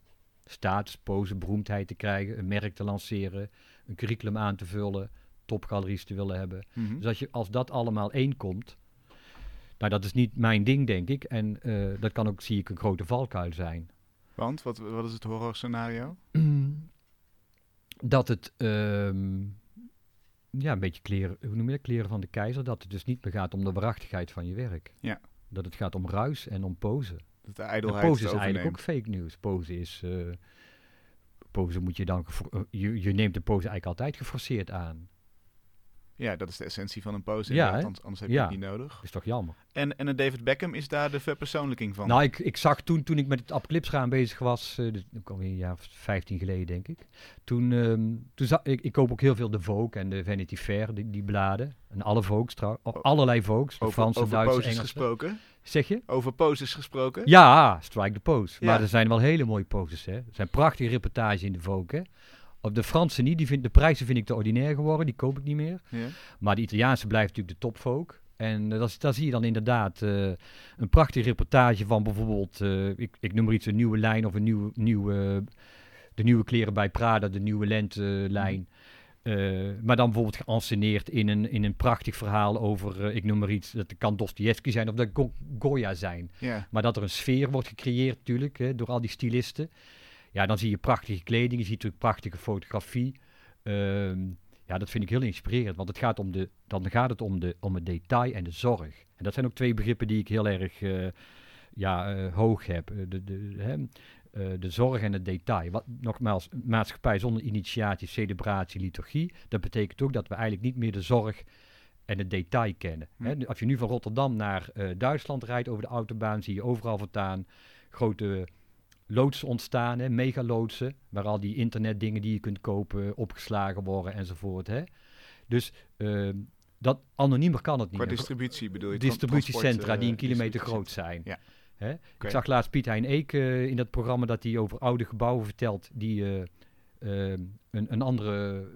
status, pose, beroemdheid te krijgen, een merk te lanceren, een curriculum aan te vullen, topgaleries te willen hebben. Mhm. Dus als, je, als dat allemaal één komt, nou dat is niet mijn ding denk ik. En eh, dat kan ook, zie ik, een grote valkuil zijn. Want, wat, wat is het horrorscenario? [clears throat] dat het ehm, ja, een beetje kleren, hoe noem je dat, kleren van de keizer, dat het dus niet meer gaat om de waarachtigheid van je werk. Ja. Dat het gaat om ruis en om pose. Dat de En ijdelheid pose is eigenlijk ook fake news. Pose is, eh, pose moet je dan... eh, Je, je neemt de pose eigenlijk altijd geforceerd aan. Ja, dat is de essentie van een pose. Ja? Anders, anders heb je Ja. het niet nodig. Is toch jammer? En, en een David Beckham is daar de verpersoonlijking van. Nou, ik, ik zag toen, toen ik met het apocalypsraam bezig was, eh dus, ook alweer een jaar of 15 geleden denk ik. Toen, ehm, toen zag ik, ik koop ook heel veel de Vogue en de Vanity Fair, die, die bladen. En alle Vogues trouwens, allerlei Vogues, over Franse, over Duitse, poses Engelse. gesproken. Zeg je? Over poses gesproken. Ja, strike the pose. Ja. Maar er zijn wel hele mooie poses, hè. Er zijn prachtige reportages in de Vogue, hè. Op de Franse niet, die vind, de prijzen vind ik te ordinair geworden, die koop ik niet meer. Ja. Maar de Italiaanse blijft natuurlijk de top Vogue. En eh, dat daar zie je dan inderdaad eh, een prachtige reportage van bijvoorbeeld, eh, ik, ik noem maar iets, een nieuwe lijn of een nieuwe, nieuwe, de nieuwe kleren bij Prada, de nieuwe lentelijn. Eh, maar dan bijvoorbeeld geanceneerd in een, in een prachtig verhaal over, ik noem maar iets, dat kan Dostoevsky zijn of dat Go- Goya zijn. Maar dat er een sfeer wordt gecreëerd natuurlijk, hè, door al die stylisten. Ja, dan zie je prachtige kleding, je ziet natuurlijk prachtige fotografie. Ehm, ja, dat vind ik heel inspirerend, want het gaat om de, dan gaat het om, de, om het detail en de zorg. En dat zijn ook twee begrippen die ik heel erg eh, ja, eh, hoog heb. Eh, De, de, hè, de zorg en het detail. Wat, nogmaals, maatschappij zonder initiatie, celebratie, liturgie. Dat betekent ook dat we eigenlijk niet meer de zorg en het detail kennen. Hm. Hè, als je nu van Rotterdam naar Duitsland rijdt over de autobaan, zie je overal voortaan grote loodsen ontstaan, hè, megaloodsen, waar al die internetdingen die je kunt kopen opgeslagen worden enzovoort. Hè. Dus ehm, dat anoniemer kan het niet. Qua distributie bedoel je? Distributiecentra die een eh, kilometer groot zijn. Ja. Hè? Ik zag laatst Piet Hein Eek eh, in dat programma dat hij over oude gebouwen vertelt die eh, eh, een, een andere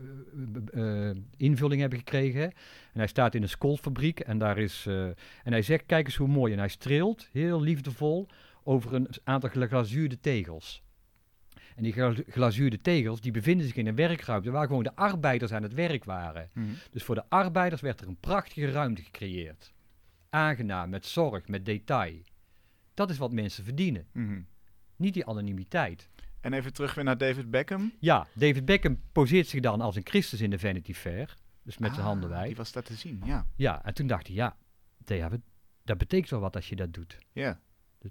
invulling hebben gekregen. En hij staat in een skolfabriek en daar is en hij zegt kijk eens hoe mooi en hij streelt heel liefdevol over een aantal glazuurde tegels. En die gla- glazuurde tegels die bevinden zich in een werkruimte waar gewoon de arbeiders aan het werk waren. Mhm. Dus voor de arbeiders werd er een prachtige ruimte gecreëerd. Aangenaam, met zorg, met detail. Dat is wat mensen verdienen. Mhm. Niet die anonimiteit. En even terug weer naar David Beckham. Ja, David Beckham poseert zich dan als een Christus in de Vanity Fair. Dus met zijn Ah, handen wijd. Die was daar te zien, ja. Ja, en toen dacht hij, ja, David, dat betekent wel wat als je dat doet. Ja.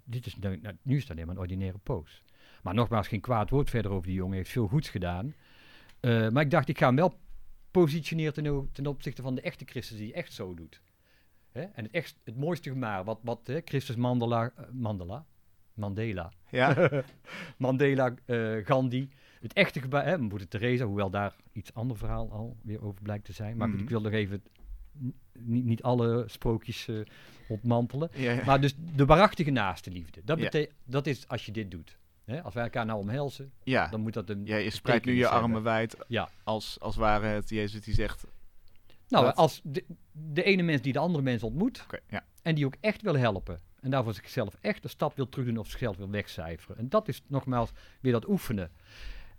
Dus dit is, nou, nu is dat alleen maar een ordinaire pose. Maar nogmaals, geen kwaad woord verder over die jongen. Hij heeft veel goeds gedaan. Eh, maar ik dacht, ik ga hem wel positioneren ten, ten opzichte van de echte Christus die echt zo doet. Hè? En het, echt, het mooiste gemaar, wat, wat hè, Christus Mandela, eh, Mandela, Mandela, Ja. [laughs] Mandela, eh, Gandhi, het echte gebaar, hè, Moeder Teresa, hoewel daar iets ander verhaal al weer over blijkt te zijn. Maar goed, Mhm. ik wil nog even niet, niet alle sprookjes eh, ontmantelen. ja, ja. Maar dus de waarachtige naaste liefde. Dat, Ja. bete- dat is als je dit doet. Hè? Als wij elkaar nou omhelzen, ja. dan moet dat een. Ja, je spreidt nu je armen wijd Ja. als, als ware het Jezus die zegt... Nou, dat- als de, de ene mens die de andere mens ontmoet ja. en die ook echt wil helpen. En daarvoor zichzelf echt een stap wil terug doen of zichzelf wil wegcijferen. En dat is nogmaals weer dat oefenen.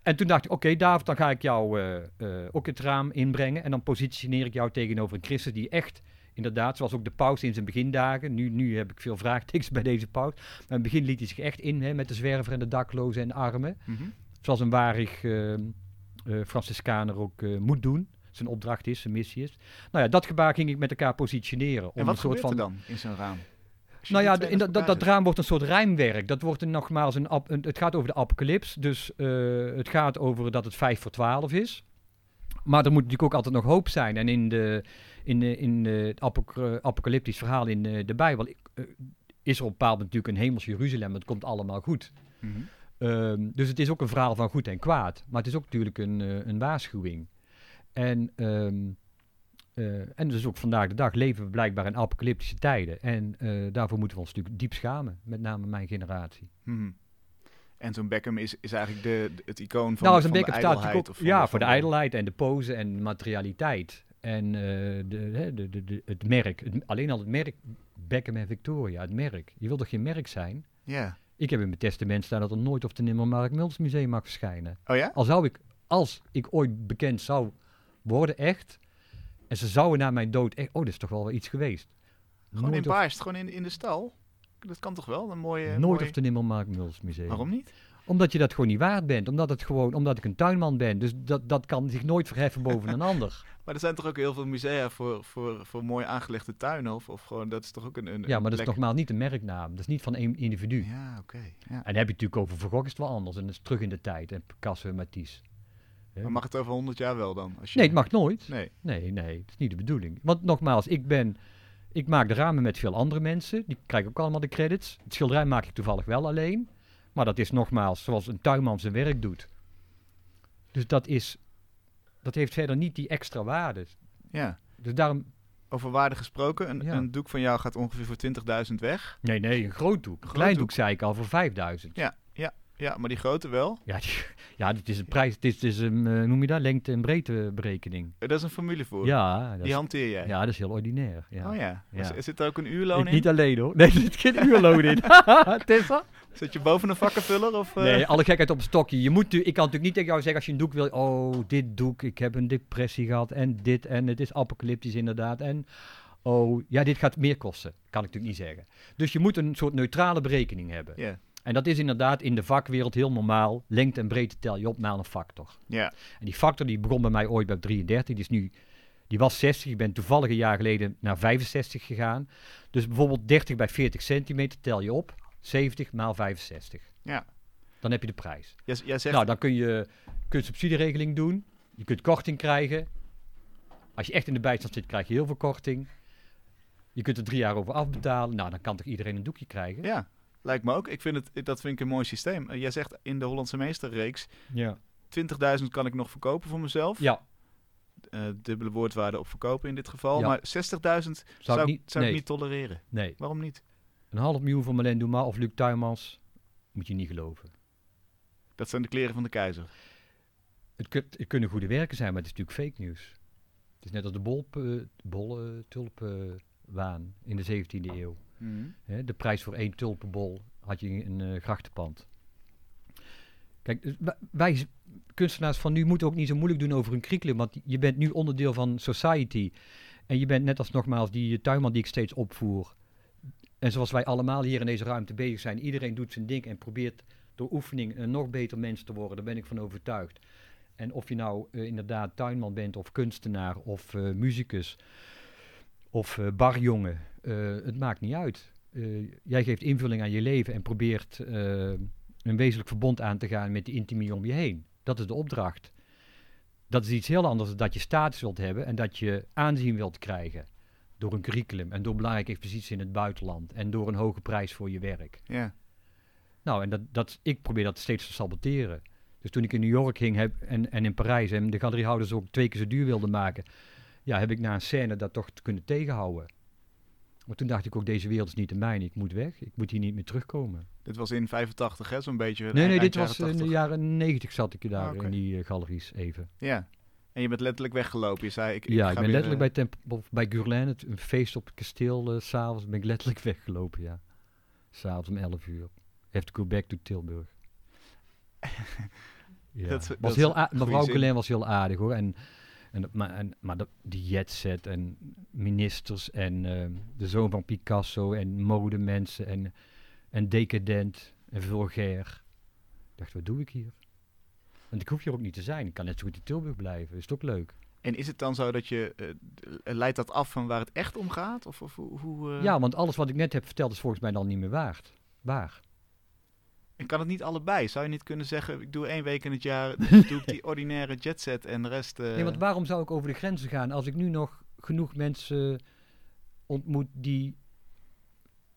En toen dacht ik, oké David, dan ga ik jou eh, eh, ook het raam inbrengen. En dan positioneer ik jou tegenover een Christus die echt, inderdaad, zoals ook de paus in zijn begindagen. Nu, nu heb ik veel vraagtekens bij deze paus. Maar in het begin liet hij zich echt in hè, met de zwerver en de daklozen en de armen. Mhm. Zoals een warig eh, Franciscaner ook moet doen. Zijn opdracht is, zijn missie is. Nou ja, dat gebaar ging ik met elkaar positioneren. Om En wat een soort van er dan in zo'n raam? Nou ja, in dat, dat, raam wordt een soort rijmwerk. Dat wordt een, nogmaals een, ap- een- Het gaat over de apocalyps. Dus eh, het gaat over dat het 5 voor 12 is. Maar er moet natuurlijk ook altijd nog hoop zijn. En in, de, in, de, in de, het apoc- apocalyptisch verhaal in eh, de Bijbel eh, is er op een bepaald moment natuurlijk een hemels Jeruzalem. Het komt allemaal goed. Mhm. Ehm, dus het is ook een verhaal van goed en kwaad. Maar het is ook natuurlijk een, eh, een waarschuwing. En, ehm, eh, en dus ook vandaag de dag leven we blijkbaar in apocalyptische tijden. En eh, daarvoor moeten we ons natuurlijk diep schamen. Met name mijn generatie. Mhm. En zo'n Beckham is, is eigenlijk de, de- het icoon van, nou, van de Beckham ijdelheid. of ook van ja, voor de ijdelheid en de pose en materialiteit. En eh, de, de, de, de- het merk. Het- alleen al het merk Beckham en Victoria, het merk. Je wilt toch geen merk zijn? Ja. Ik heb in mijn testament staan dat er nooit op de nimmer Mark Mills Museum mag verschijnen. Oh ja? Al zou ik, als ik ooit bekend zou worden, echt, en ze zouden na mijn dood echt, oh, dat is toch wel wel iets geweest. Gewoon in nooit of, Baarst, gewoon in, in de stal? Dat kan toch wel? Een mooie... nooit mooie... of de Nimmer Mark Museum. Waarom niet? Omdat je dat gewoon niet waard bent. Omdat, het gewoon, omdat ik een tuinman ben. Dus dat, dat kan zich nooit verheffen boven een [laughs] ander. Maar er zijn toch ook heel veel musea voor, voor, voor mooi aangelegde tuinen? Of, of gewoon, dat is toch ook een, een Ja, maar dat is nogmaals niet een merknaam. Dat is niet van één individu. Ja, oké. ja. En dan heb je natuurlijk over Van Gogh is het wel anders. En dat is terug in de tijd. En Picasso en Matisse. Maar mag het over 100 jaar wel dan? Als je... Nee, het mag nooit. Nee. Nee, nee, dat is niet de bedoeling. Want nogmaals, ik ben... Ik maak de ramen met veel andere mensen. Die krijgen ook allemaal de credits. Het schilderij maak ik toevallig wel alleen. Maar dat is nogmaals zoals een tuinman zijn werk doet. Dus dat is... Dat heeft verder niet die extra waarde. Ja. Dus daarom... Over waarde gesproken, een, Ja. een doek van jou gaat ongeveer voor 20.000 weg. Nee, nee, een groot doek. Een Groot klein doek. doek zei ik al voor 5000. Ja, ja, maar die grote wel. Ja, die- [laughs] ja dit is een prijs. Dit is, is een, eh, noem je dat, lengte- en breedteberekening. Eh, Dat is een formule voor. Ja, dat Die is, hanteer jij. ja, dat is heel ordinair. Ja. Oh ja. Ja. Er zit er ook een uurloon Ik in? niet alleen hoor. Nee, [laughs] er zit geen uurloon in. [laughs] Tessa? Zit je boven een vakkenvuller? Of, eh? Nee, alle gekheid op een stokje. Je moet, ik kan natuurlijk niet tegen jou zeggen als je een doek wil. Oh, dit doek, ik heb een depressie gehad en dit en het is apocalyptisch inderdaad. En oh, ja, dit gaat meer kosten. Kan ik natuurlijk niet zeggen. Dus je moet een soort neutrale berekening hebben. Ja. En dat is inderdaad in de vakwereld heel normaal. Lengte en breedte tel je op naar een factor. Ja. En die factor die begon bij mij ooit bij 33. Die, is nu, die was 60. Ik ben toevallig een jaar geleden naar 65 gegaan. Dus bijvoorbeeld 30 bij 40 centimeter tel je op. 70 maal 65. Ja. Dan heb je de prijs. Jij zegt... Nou, dan kun je, kun je subsidieregeling doen. Je kunt korting krijgen. Als je echt in de bijstand zit, krijg je heel veel korting. Je kunt er drie jaar over afbetalen. Nou, dan kan toch iedereen een doekje krijgen? Ja, lijkt me ook. Ik vind het, dat vind ik een mooi systeem. Eh, jij zegt in de Hollandse Meesterreeks... Ja. 20.000 kan ik nog verkopen voor mezelf. Ja, Eh, dubbele woordwaarde op verkopen in dit geval. Ja. Maar 60.000 zou, ik niet- zou ik nee. niet tolereren. nee. Waarom niet? Een half miljoen voor Marlene Dumas of Luc Tuymans moet je niet geloven. Dat zijn de kleren van de keizer. Het, kun- het kunnen goede werken zijn, maar het is natuurlijk fake nieuws. Het is net als de bol, eh, tulpenwaan in de 17e eeuw. Hè, de prijs voor één tulpenbol had je een eh, grachtenpand. Kijk, dus wij- kunstenaars van nu moeten ook niet zo moeilijk doen over een curriculum, want je bent nu onderdeel van society. En je bent net als nogmaals die tuinman die ik steeds opvoer. En zoals wij allemaal hier in deze ruimte bezig zijn, iedereen doet zijn ding en probeert door oefening een nog beter mens te worden. Daar ben ik van overtuigd. En of je nou eh, inderdaad tuinman bent of kunstenaar of eh, muzikus of eh, barjongen, eh, het maakt niet uit. Eh, jij geeft invulling aan je leven en probeert eh, een wezenlijk verbond aan te gaan met de intimie om je heen. Dat is de opdracht. Dat is iets heel anders dan dat je status wilt hebben en dat je aanzien wilt krijgen door een curriculum en door belangrijke exposities in het buitenland en door een hoge prijs voor je werk. Ja. Nou, en dat, dat, ik probeer dat steeds te saboteren. Dus toen ik in New York ging heb, en, en in Parijs en de galeriehouders ook twee keer zo duur wilden maken, ja, heb ik na een scène dat toch te kunnen tegenhouden. Maar toen dacht ik ook, deze wereld is niet de mijne, ik moet weg, ik moet hier niet meer terugkomen. Dit was in 85, hè? Zo'n beetje. Nee, nee, dit was in de 80. jaren negentig zat ik daar Ah, in die eh, galeries even. Ja. En je bent letterlijk weggelopen. Je zei, ik, ik ja, ik ben weer, letterlijk eh, bij, bij het, een feest op het kasteel, eh, s s'avonds ben ik letterlijk [laughs] weggelopen, ja. S'avonds om 11 uur. Go back to Tilburg. [laughs] ja. Dat was dat heel mevrouw zin. Guerlain was heel aardig hoor. En, en, dat- maar en, maar dat, die jetset en ministers en eh, de zoon van Picasso en modemensen en, en decadent en vulgair. Ik dacht, wat doe ik hier? Want ik hoef hier ook niet te zijn. Ik kan net zo goed in Tilburg blijven. Is het ook leuk? En is het dan zo dat je... eh, d- leidt dat af van waar het echt om gaat? Of, of hoe... hoe, eh, Ja, want alles wat ik net heb verteld is volgens mij dan niet meer waard. Waar? En kan het niet allebei? Zou je niet kunnen zeggen, ik doe één week in het jaar, [laughs] doe ik die ordinaire jetset en de rest... eh, Nee, want waarom zou ik over de grenzen gaan als ik nu nog genoeg mensen ontmoet die,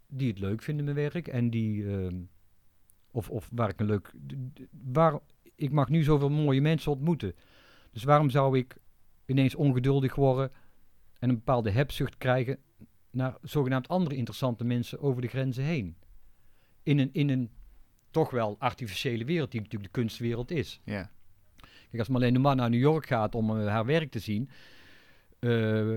die het leuk vinden, mijn werk, en die, ehm, of, of waar ik een leuk, waar, ik mag nu zoveel mooie mensen ontmoeten. Dus waarom zou ik ineens ongeduldig worden en een bepaalde hebzucht krijgen naar zogenaamd andere interessante mensen over de grenzen heen? In een, in een toch wel artificiële wereld, die natuurlijk de kunstwereld is. Ja, Kijk, als Marlene de Man naar New York gaat om eh, haar werk te zien eh,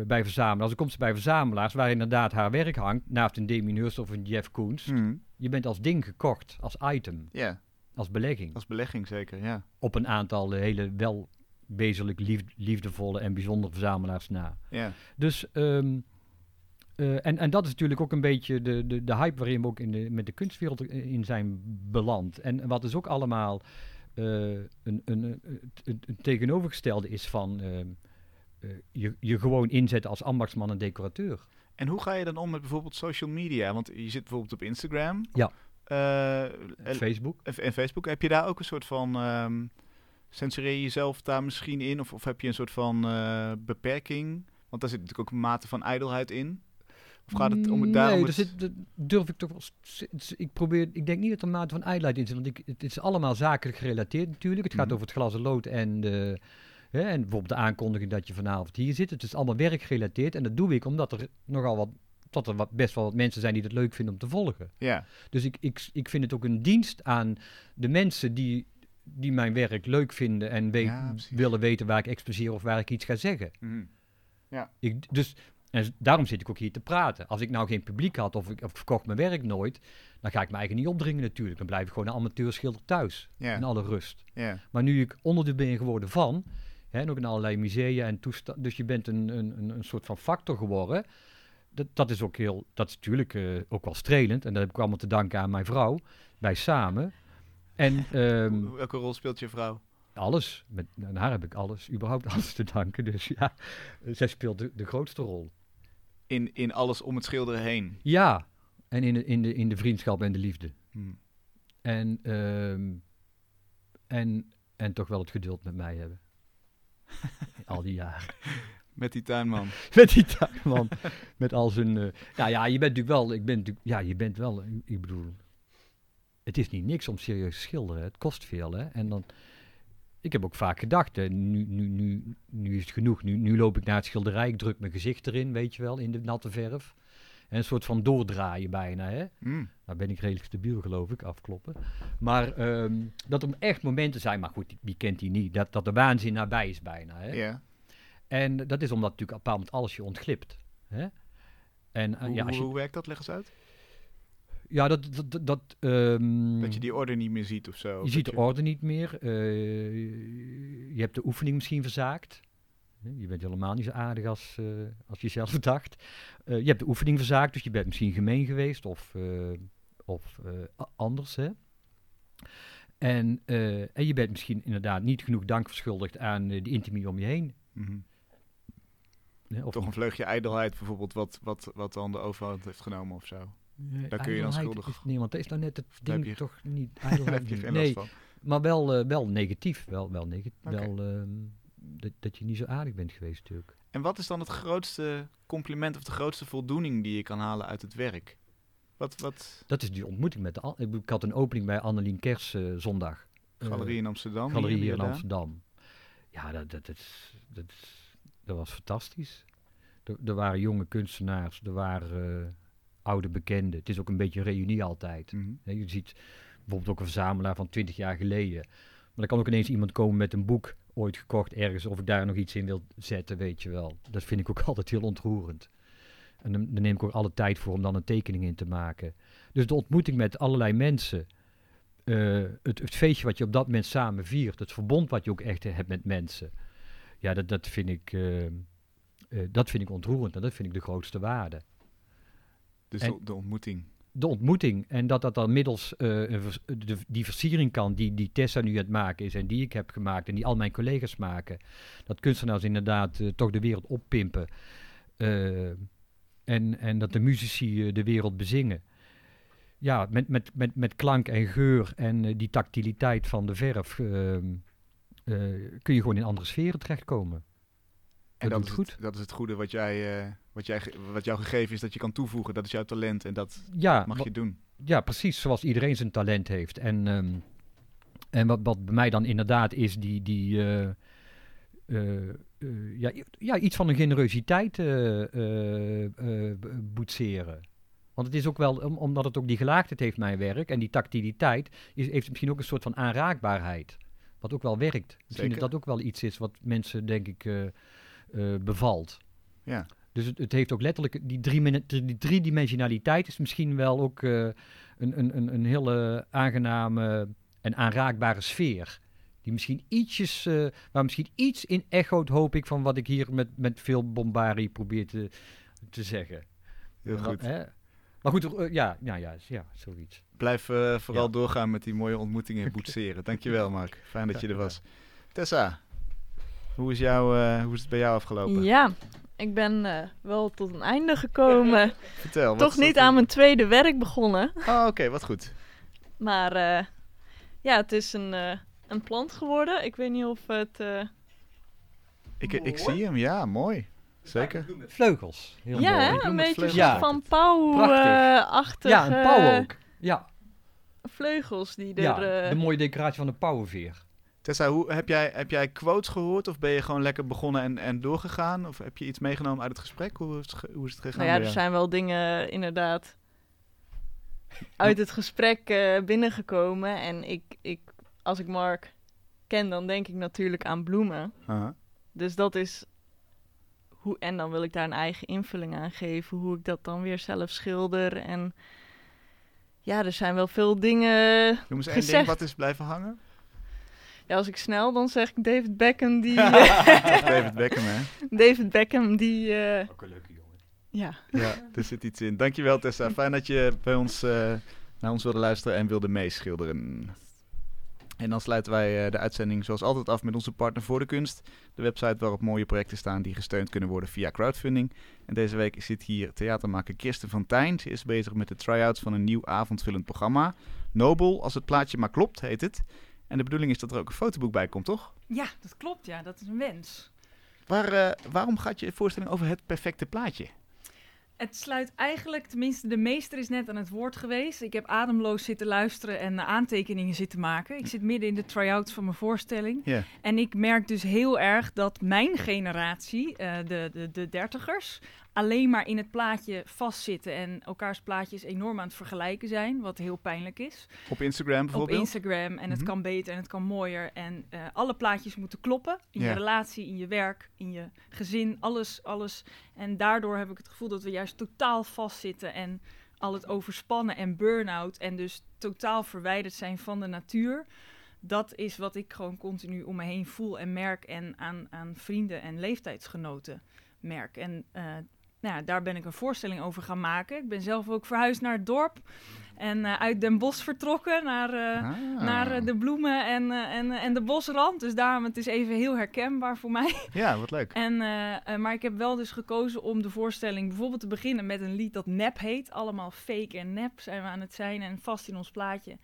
bij verzamelaars, dan komt ze bij verzamelaars waar inderdaad haar werk hangt, naast een Damien Hirst of een Jeff Koons. Mhm. Je bent als ding gekocht, als item, ja, als belegging, als belegging zeker, ja. op een aantal eh, hele wel wezenlijk lief- liefdevolle en bijzondere verzamelaars na. ja. Dus ehm, Eh, en, en dat is natuurlijk ook een beetje de, de, de hype waarin we ook in de, met de kunstwereld in zijn beland. En wat dus ook allemaal eh, een, een, een, tegenovergestelde is van eh, je, je gewoon inzetten als ambachtsman en decorateur. En hoe ga je dan om met bijvoorbeeld social media? Want je zit bijvoorbeeld op Instagram. Ja. En- Facebook. en Facebook. Heb je daar ook een soort van... ehm censureer je jezelf daar misschien in? Of, of heb je een soort van beperking? Want daar zit natuurlijk ook een mate van ijdelheid in. Of gaat het om het daarom... Nee, het- daar zit, dat durf ik toch wel. Ik probeer, ik denk niet dat er een mate van uitleid in zit, want ik, het is allemaal zakelijk gerelateerd natuurlijk. Het gaat Mhm. over het glas en lood en de, hè, en bijvoorbeeld de aankondiging dat je vanavond hier zit. Het is allemaal werkgerelateerd en dat doe ik omdat er nogal wat, dat er wat, best wel wat mensen zijn die het leuk vinden om te volgen. Ja, Dus ik, ik, ik vind het ook een dienst aan de mensen die, die mijn werk leuk vinden en weet- Ja, willen weten waar ik exposeer of waar ik iets ga zeggen. Mhm. Ik, dus, en daarom zit ik ook hier te praten. Als ik nou geen publiek had of ik, of ik verkocht mijn werk nooit, dan ga ik me eigenlijk niet opdringen natuurlijk. Dan blijf ik gewoon een amateurschilder thuis, ja, in alle rust. Maar nu ik onderdeel ben geworden van, hè, en ook in allerlei musea en toestanden, dus je bent een, een, een, soort van factor geworden. Dat, dat is ook heel, dat is natuurlijk eh, ook wel strelend. En dat heb ik allemaal te danken aan mijn vrouw, wij samen. En [laughs] ehm, Welke rol speelt je vrouw? alles, met aan haar heb ik alles, überhaupt [laughs] alles te danken. Dus ja, zij speelt de, de grootste rol. In, in alles om het schilderen heen. Ja, en in de, in de, in de vriendschap en de liefde. Mhm. En, ehm, en, en toch wel het geduld met mij hebben. [laughs] Al die jaren. Met die tuinman. [laughs] Met die tuinman. met al zijn... eh, nou ja, je bent natuurlijk wel... Ik ben ja, je bent wel... Ik bedoel... Het is niet niks om serieus te schilderen. Het kost veel, hè. En dan... Ik heb ook vaak gedacht, hè, nu, nu, nu, nu is het genoeg. Nu, nu loop ik naar het schilderij, ik druk mijn gezicht erin, weet je wel, in de natte verf. En een soort van doordraaien bijna, hè. Nou ben ik redelijk stabiel, geloof ik, afkloppen. Maar ehm, dat er echt momenten zijn, maar goed, wie kent die niet, dat, dat de waanzin nabij is bijna. Hè? En dat is omdat natuurlijk op een bepaald moment alles je ontglipt. Hè? En eh, Hoe, ja, als je, hoe werkt dat? Leg eens uit. Ja, dat, dat, dat, dat, ehm, Dat je die orde niet meer ziet of zo. je ziet de orde niet meer. eh, je hebt de oefening misschien verzaakt. Je bent helemaal niet zo aardig als, eh, als je zelf [laughs] dacht. Eh, je hebt de oefening verzaakt, dus je bent misschien gemeen geweest of, of anders. Hè? En, en je bent misschien inderdaad niet genoeg dank verschuldigd aan de intimie om je heen. Mhm. Of Toch een vleugje ijdelheid bijvoorbeeld, wat, wat, wat dan de overhand heeft genomen of zo. Daar kun je dan schuldig- Is, nee, want dat is nou net het ding heb je- toch niet. [laughs] Heb je geen nee, van. maar wel, eh, wel negatief. Wel, wel negatief. Wel ehm, dat, dat je niet zo aardig bent geweest natuurlijk. En wat is dan het grootste compliment of de grootste voldoening die je kan halen uit het werk? Wat, wat Dat is die ontmoeting met de... Ik, had een opening bij Annelien Kers eh, zondag. Eh, galerie in Amsterdam? Galerie hier in gedaan? Amsterdam. Ja, dat, dat, dat, dat, was fantastisch. Er, er waren jonge kunstenaars, er waren oude bekenden. Het is ook een beetje een reunie altijd. Mhm. Je ziet bijvoorbeeld ook een verzamelaar van 20 jaar geleden. Maar dan kan ook ineens iemand komen met een boek, ooit gekocht ergens, of ik daar nog iets in wil zetten, weet je wel. Dat vind ik ook [laughs] altijd heel ontroerend. En dan, dan neem ik ook alle tijd voor om dan een tekening in te maken. Dus de ontmoeting met allerlei mensen, eh, het, het feestje wat je op dat moment samen viert, het verbond wat je ook echt hebt met mensen. Ja, dat, dat, vind ik, eh, eh, dat vind ik ontroerend en dat vind ik de grootste waarde Dus En- de, ontmoeting. de ontmoeting en dat dat dan middels eh, de, die versiering kan die, die Tessa nu aan het maken is en die ik heb gemaakt en die al mijn collega's maken. Dat kunstenaars inderdaad eh, toch de wereld oppimpen eh, en, en dat de muzici de wereld bezingen. Ja, met, met, met, met klank en geur en die tactiliteit van de verf ehm, eh, kun je gewoon in andere sferen terechtkomen. En Dat is goed. Het, dat is het goede wat, jij, eh, wat, jij, wat jou gegeven is dat je kan toevoegen. Dat is jouw talent en dat Ja, mag je doen. Ja, precies. Zoals iedereen zijn talent heeft. En, ehm, en wat, wat bij mij dan inderdaad is, die, die eh, eh, ja, ja, iets van een generositeit boetseren. Want het is ook wel, om- omdat het ook die gelaagdheid heeft, mijn werk, en die tactiliteit, is, heeft het misschien ook een soort van aanraakbaarheid. Wat ook wel werkt. Misschien Zeker. dat dat ook wel iets is wat mensen, denk ik, eh, bevalt. Ja. Dus het, het heeft ook letterlijk, die, drie, die driedimensionaliteit is misschien wel ook eh, een, een, een, een hele aangename en aanraakbare sfeer. Die misschien ietsjes, eh, waar misschien iets in echoot, hoop ik, van wat ik hier met, met veel bombarie probeer te, te zeggen. Heel goed. hè? Maar goed, ja, ja, ja, ja, zoiets. Blijf vooral Ja. doorgaan met die mooie ontmoetingen en [laughs] boetseren. Dankjewel, Mark. Fijn dat je er was. Tessa, hoe is, jou, eh, hoe is het bij jou afgelopen? Ja, ik ben eh, wel tot een einde gekomen. [laughs] Vertel. Toch niet aan mijn tweede werk begonnen. Oh, oké, wat goed. Maar eh, ja, het is een, eh, een plant geworden. Ik weet niet of het... eh, Ik, ik zie hem, ja, mooi. Zeker. Vleugels. Heel ja, mooi. hè, een beetje. Ja. van pauw-achtig. Ja, een pauw ook. Ja, Vleugels die er... ja de mooie decoratie van de pauwenveer. Tessa, hoe, heb, jij, heb jij quotes gehoord of ben je gewoon lekker begonnen en, en doorgegaan? Of heb je iets meegenomen uit het gesprek? Hoe is het, hoe is het gegaan? nou ja, er jou? zijn wel dingen inderdaad uit het gesprek eh, binnengekomen. En ik, ik, als ik Mark ken, dan denk ik natuurlijk aan bloemen. Aha. Dus dat is hoe. En dan wil ik daar een eigen invulling aan geven. Hoe ik dat dan weer zelf schilder. En ja, er zijn wel veel dingen. Noem eens één ding wat is blijven hangen. Ja, als ik snel, dan zeg ik David Beckham die. [laughs] eh, David Beckham, hè? David Beckham die. eh, Ook een leuke jongen. ja. Ja, er zit iets in. Dankjewel Tessa. [laughs] Fijn dat je bij ons, eh, naar ons wilde luisteren en wilde meeschilderen. En dan sluiten wij eh, de uitzending zoals altijd af met onze partner voor de kunst. De website waarop mooie projecten staan die gesteund kunnen worden via crowdfunding. En deze week zit hier theatermaker Kirsten van Tijn. Ze is bezig met de try-outs van een nieuw avondvullend programma. Nobel, als het plaatje maar klopt, heet het. En de bedoeling is dat er ook een fotoboek bij komt, toch? Ja, dat klopt. Ja, dat is een wens. Waar, eh, waarom gaat je voorstelling over het perfecte plaatje? Het sluit eigenlijk, tenminste de meester is net aan het woord geweest. Ik heb ademloos zitten luisteren en aantekeningen zitten maken. Ik zit midden in de try-outs van mijn voorstelling. En ik merk dus heel erg dat mijn generatie, eh, de, de, de dertigers, alleen maar in het plaatje vastzitten. En elkaars plaatjes enorm aan het vergelijken zijn, wat heel pijnlijk is. Op Instagram Op bijvoorbeeld? Instagram en het Mhm. kan beter en het kan mooier. En eh, alle plaatjes moeten kloppen. In je relatie, in je werk, in je gezin, alles, alles. En daardoor heb ik het gevoel dat we juist totaal vastzitten en al het overspannen en burn-out. En dus totaal verwijderd zijn van de natuur. Dat is wat ik gewoon continu om me heen voel en merk. En aan, aan vrienden en leeftijdsgenoten merk. En eh, nou daar ben ik een voorstelling over gaan maken. Ik ben zelf ook verhuisd naar het dorp. En eh, uit Den Bosch vertrokken naar, eh, Ah. naar eh, de bloemen en, en, en de bosrand. Dus daarom, het is even heel herkenbaar voor mij. [laughs] Ja, wat leuk. En, maar ik heb wel dus gekozen om de voorstelling bijvoorbeeld te beginnen met een lied dat nep heet. Allemaal fake en nep zijn we aan het zijn en vast in ons plaatje.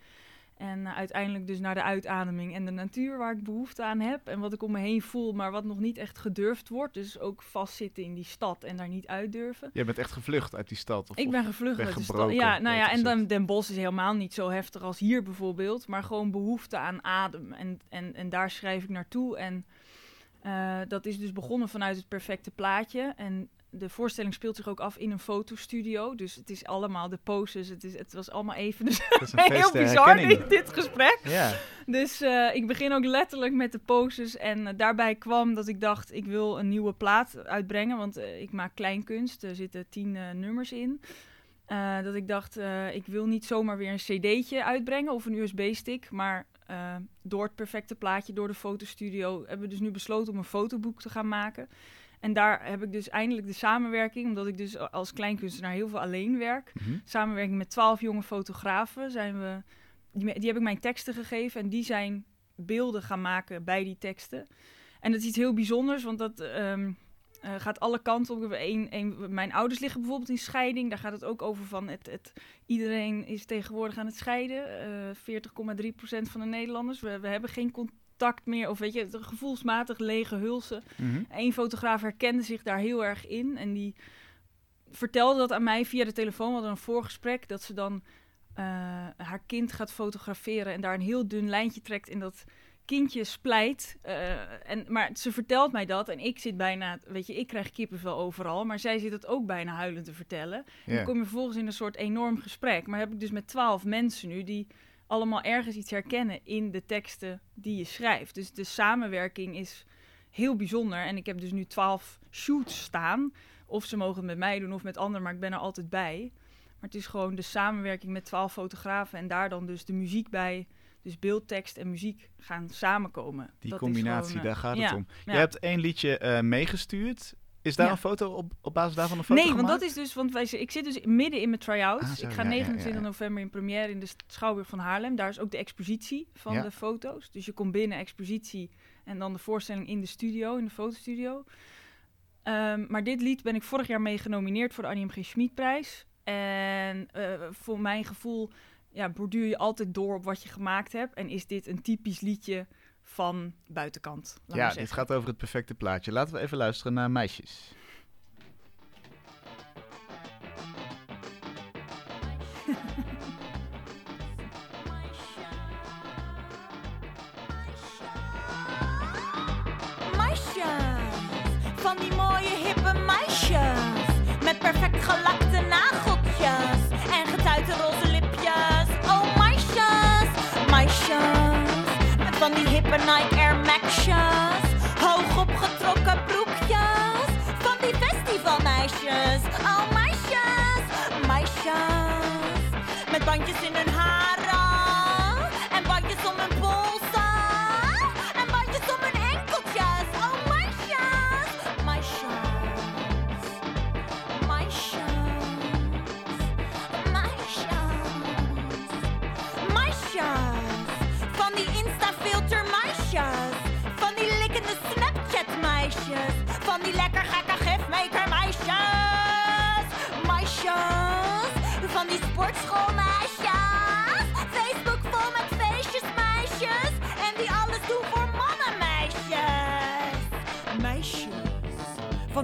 En eh, uiteindelijk dus naar de uitademing en de natuur waar ik behoefte aan heb. En wat ik om me heen voel, maar wat nog niet echt gedurfd wordt. Dus ook vastzitten in die stad en daar niet uit durven. Je bent echt gevlucht uit die stad? Of, Ik ben gevlucht uit de stad. Ja, nou ja, en dan. Den Bosch is helemaal niet zo heftig als hier bijvoorbeeld. Maar gewoon behoefte aan adem. En, en, en daar schrijf ik naartoe. En eh, dat is dus begonnen vanuit het perfecte plaatje. En de voorstelling speelt zich ook af in een fotostudio. Dus het is allemaal de poses. Het, is, het was allemaal even [laughs] dus heel bizar, herkenning. dit, dit gesprek. Ja, Dus eh, ik begin ook letterlijk met de poses. En eh, daarbij kwam dat ik dacht, ik wil een nieuwe plaat uitbrengen. Want eh, ik maak kleinkunst, er zitten tien nummers in. Dat ik dacht, ik wil niet zomaar weer een cd'tje uitbrengen of een USB-stick. Maar door het perfecte plaatje, door de fotostudio, hebben we dus nu besloten om een fotoboek te gaan maken. En daar heb ik dus eindelijk de samenwerking, omdat ik dus als kleinkunstenaar heel veel alleen werk Mhm. samenwerking met twaalf jonge fotografen zijn we. Die, die heb ik mijn teksten gegeven en die zijn beelden gaan maken bij die teksten. En dat is iets heel bijzonders, want dat ehm, eh, gaat alle kanten op. Een, mijn ouders liggen bijvoorbeeld in scheiding. Daar gaat het ook over van het, het, iedereen is tegenwoordig aan het scheiden. Eh 40,3% van de Nederlanders. We, we hebben geen contact meer. Of weet je, gevoelsmatig lege hulsen. Mhm. Eén fotograaf herkende zich daar heel erg in. En die vertelde dat aan mij via de telefoon. We hadden een voorgesprek dat ze dan eh, haar kind gaat fotograferen. En daar een heel dun lijntje trekt in dat kindje splijt. Eh, en, maar ze vertelt mij dat. En ik zit bijna, weet je, ik krijg kippenvel overal. Maar zij zit het ook bijna huilend te vertellen. En dan kom je vervolgens in een soort enorm gesprek. Maar heb ik dus met twaalf mensen nu die allemaal ergens iets herkennen in de teksten die je schrijft. Dus de samenwerking is heel bijzonder. En ik heb dus nu twaalf shoots staan. Of ze mogen het met mij doen of met anderen, maar ik ben er altijd bij. Maar het is gewoon de samenwerking met twaalf fotografen en daar dan dus de muziek bij. Dus beeld, tekst en muziek gaan samenkomen. Die Dat combinatie, gewoon, eh, daar gaat het ja, om. ja. Je hebt één liedje eh, meegestuurd. Is daar Ja. een foto op, op basis daarvan een foto Nee, want dat is dus, want wij, ik zit dus midden in mijn try-out. Ah, ik ga ja, ja, 29 ja. november in première in de Schouwburg van Haarlem. Daar is ook de expositie van de foto's. Dus je komt binnen, expositie en dan de voorstelling in de studio, in de fotostudio. Ehm, maar dit lied ben ik vorig jaar mee genomineerd voor de Annie M. G. Schmidprijs. En eh, voor mijn gevoel ja, borduur je altijd door op wat je gemaakt hebt. En is dit een typisch liedje van buitenkant. Ja, dit gaat over het perfecte plaatje. Laten we even luisteren naar Meisjes. Meisjes, [laughs] Met van die hippe Nike Air Max'jes. Hoog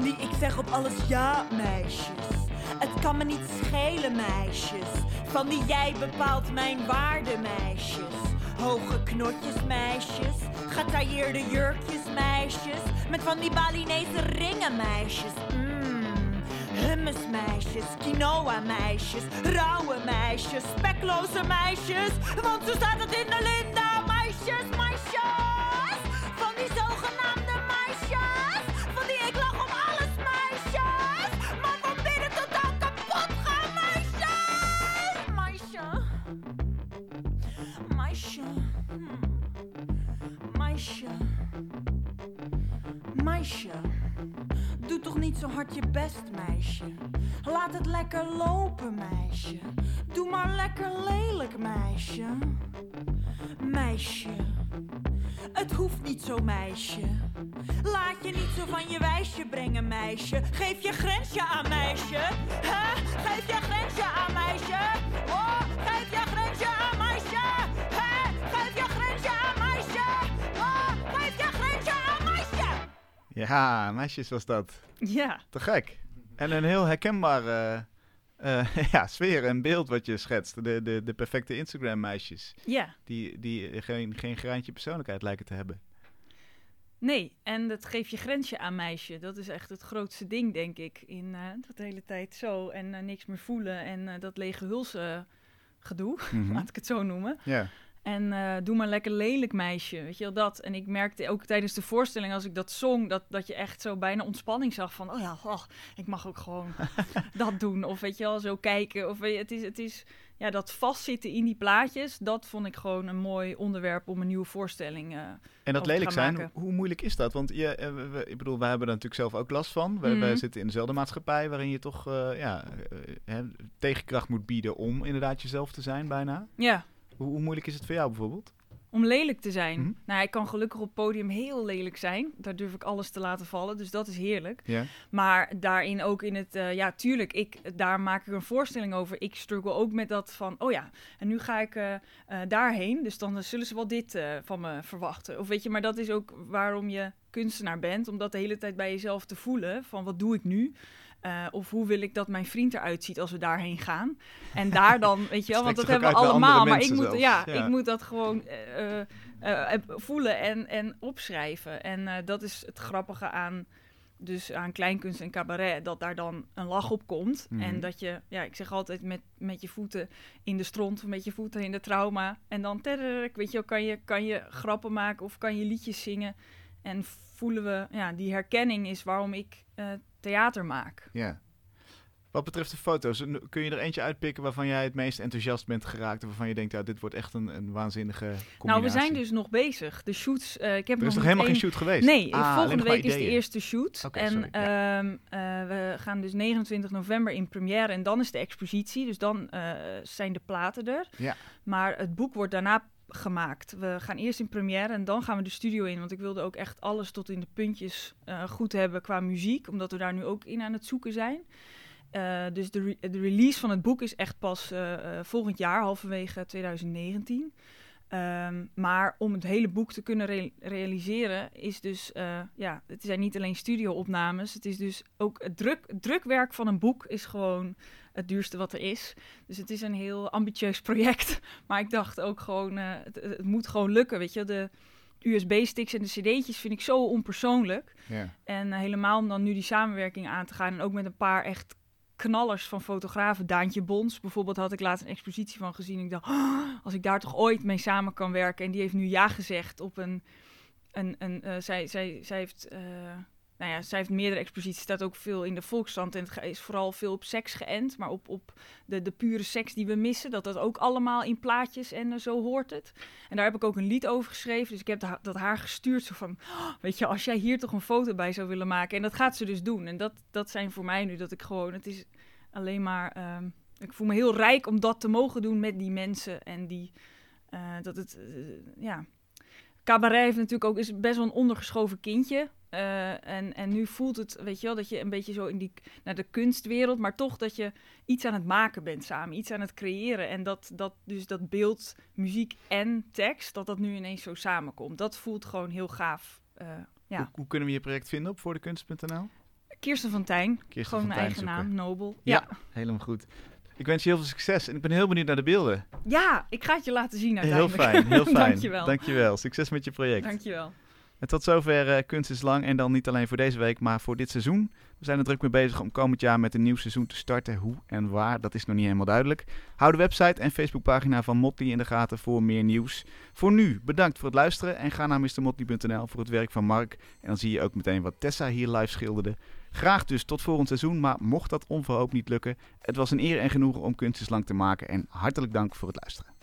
Die ik zeg op alles ja meisjes. Het kan me niet schelen meisjes. Van die jij bepaalt mijn waarde meisjes. Hoge knotjes meisjes. Getailleerde jurkjes meisjes. Met van die Balinese ringen meisjes. Mm. Hummus meisjes, quinoa meisjes, rauwe meisjes, spekloze meisjes. Want zo staat het in de linda, meisjes. Lekker lelijk, meisje. Meisje. Het hoeft niet zo, meisje. Laat je niet zo van je wijsje brengen, meisje. Geef je grensje aan, meisje. Hè? Geef je grensje aan, meisje. Oh, geef je grensje aan, meisje. Hè? Geef je grensje aan, meisje. Oh, geef je grensje aan, meisje. Ja, Meisjes was dat. Ja, Te gek. En een heel herkenbare eh, [laughs] ja, sfeer en beeld wat je schetst. De, de, de perfecte Instagram-meisjes. ja. Die, die geen, geen graantje persoonlijkheid lijken te hebben. Nee, en dat geef je grensje aan meisje. Dat is echt het grootste ding, denk ik. In eh, dat de hele tijd zo en eh, niks meer voelen. En dat lege hulse gedoe, [laughs] Mhm. laat ik het zo noemen. Ja. En eh, doe maar lekker lelijk meisje, weet je wel dat. En ik merkte ook tijdens de voorstelling, als ik dat zong, dat, dat je echt zo bijna ontspanning zag van, oh ja, oh, ik mag ook gewoon [laughs] dat doen. Of weet je wel, zo kijken. Of weet je, het is, het is, ja, dat vastzitten in die plaatjes, dat vond ik gewoon een mooi onderwerp om een nieuwe voorstelling eh, En dat lelijk zijn, maken. hoe moeilijk is dat? Want je, eh, we- ik bedoel, wij hebben er natuurlijk zelf ook last van. Wij, wij Mhm. zitten in dezelfde maatschappij waarin je toch eh, ja, eh, tegenkracht moet bieden om inderdaad jezelf te zijn bijna. Ja, Hoe, hoe moeilijk is het voor jou bijvoorbeeld? om lelijk te zijn. Mhm. Nou, ik kan gelukkig op het podium heel lelijk zijn. Daar durf ik alles te laten vallen, dus dat is heerlijk. Maar daarin ook in het, eh, ja, tuurlijk, ik, daar maak ik een voorstelling over. Ik struggle ook met dat van, oh ja, en nu ga ik eh, eh, daarheen. Dus dan zullen ze wel dit van me verwachten. Of weet je, maar dat is ook waarom je kunstenaar bent. Om dat de hele tijd bij jezelf te voelen. Van, wat doe ik nu? Eh, of hoe wil ik dat mijn vriend eruit ziet als we daarheen gaan? En daar dan, [laughs] weet je wel, want dat hebben we allemaal. Maar ik moet, ja, Ja. ik moet dat gewoon eh, eh, voelen en, en opschrijven. En dat is het grappige aan dus aan kleinkunst en cabaret, dat daar dan een lach op komt. Mhm. En dat je, ja, ik zeg altijd met, met je voeten in de stront, met je voeten in de trauma. En dan, terrek, weet je, wel, kan je, kan je grappen maken of kan je liedjes zingen. En voelen we, ja, die herkenning is waarom ik theater maak. Ja. Wat betreft de foto's, kun je er eentje uitpikken waarvan jij het meest enthousiast bent geraakt en waarvan je denkt, ja, dit wordt echt een, een waanzinnige combinatie? Nou, we zijn dus nog bezig. De shoots, eh, ik heb Er nog is nog helemaal geen shoot geweest? Nee, Ah, volgende week is de eerste shoot. En ehm, eh, we gaan dus 29 november in première en dan is de expositie. Dus dan eh, zijn de platen er. Ja. Maar het boek wordt daarna gemaakt. We gaan eerst in première en dan gaan we de studio in. Want ik wilde ook echt alles tot in de puntjes eh, goed hebben qua muziek. Omdat we daar nu ook in aan het zoeken zijn. Eh, dus de, de release van het boek is echt pas eh, volgend jaar, halverwege 2019. Ehm, maar om het hele boek te kunnen rea- realiseren, is dus, ja, het zijn niet alleen studio-opnames. Het is dus ook het, druk, het drukwerk van een boek is gewoon het duurste wat er is. Dus het is een heel ambitieus project. [laughs] Maar ik dacht ook gewoon, eh, het, het moet gewoon lukken, weet je. De USB-sticks en de cd'tjes vind ik zo onpersoonlijk. En eh, helemaal om dan nu die samenwerking aan te gaan. En ook met een paar echt knallers van fotografen. Daantje Bons bijvoorbeeld had ik laatst een expositie van gezien. Ik dacht, "Oh, als ik daar toch ooit mee samen kan werken. En die heeft nu ja gezegd op een... een, een eh, zij, zij, zij heeft... nou ja, zij heeft meerdere exposities, staat ook veel in de Volkskrant. En het is vooral veel op seks geënt, maar op, op de, de pure seks die we missen. Dat dat ook allemaal in plaatjes en eh, zo hoort het. En daar heb ik ook een lied over geschreven. Dus ik heb da- dat haar gestuurd. Zo van, "Oh, weet je, als jij hier toch een foto bij zou willen maken. En dat gaat ze dus doen. En dat, dat zijn voor mij nu dat ik gewoon, het is alleen maar, ehm, ik voel me heel rijk om dat te mogen doen met die mensen. En die, eh, dat het, eh, ja. Cabaret heeft natuurlijk ook, is best wel een ondergeschoven kindje. Eh, en, en nu voelt het, weet je wel, dat je een beetje zo in die, naar de kunstwereld, maar toch dat je iets aan het maken bent samen, iets aan het creëren. En dat, dat dus dat beeld, muziek en tekst, dat dat nu ineens zo samenkomt. Dat voelt gewoon heel gaaf. Eh, ja. Hoe, hoe kunnen we je project vinden op voordekunst.nl? Kirsten van Tijn, Kirsten gewoon van mijn Tijn eigen zoeken. naam, Nobel. Ja. Ja. Helemaal goed. Ik wens je heel veel succes en ik ben heel benieuwd naar de beelden. ja, ik ga het je laten zien Heel uiteindelijk. fijn, heel [laughs] fijn. Dankjewel. Dankjewel. Succes met je project. Dankjewel. En tot zover eh, Kunst is Lang. En dan niet alleen voor deze week, maar voor dit seizoen. We zijn er druk mee bezig om komend jaar met een nieuw seizoen te starten. Hoe en waar, dat is nog niet helemaal duidelijk. Hou de website en Facebookpagina van Motley in de gaten voor meer nieuws. Voor nu, bedankt voor het luisteren. En ga naar mrmotley.nl voor het werk van Mark. En dan zie je ook meteen wat Tessa hier live schilderde. Graag dus tot volgend seizoen, maar mocht dat onverhoopt niet lukken. Het was een eer en genoegen om Kunst is Lang te maken. En hartelijk dank voor het luisteren.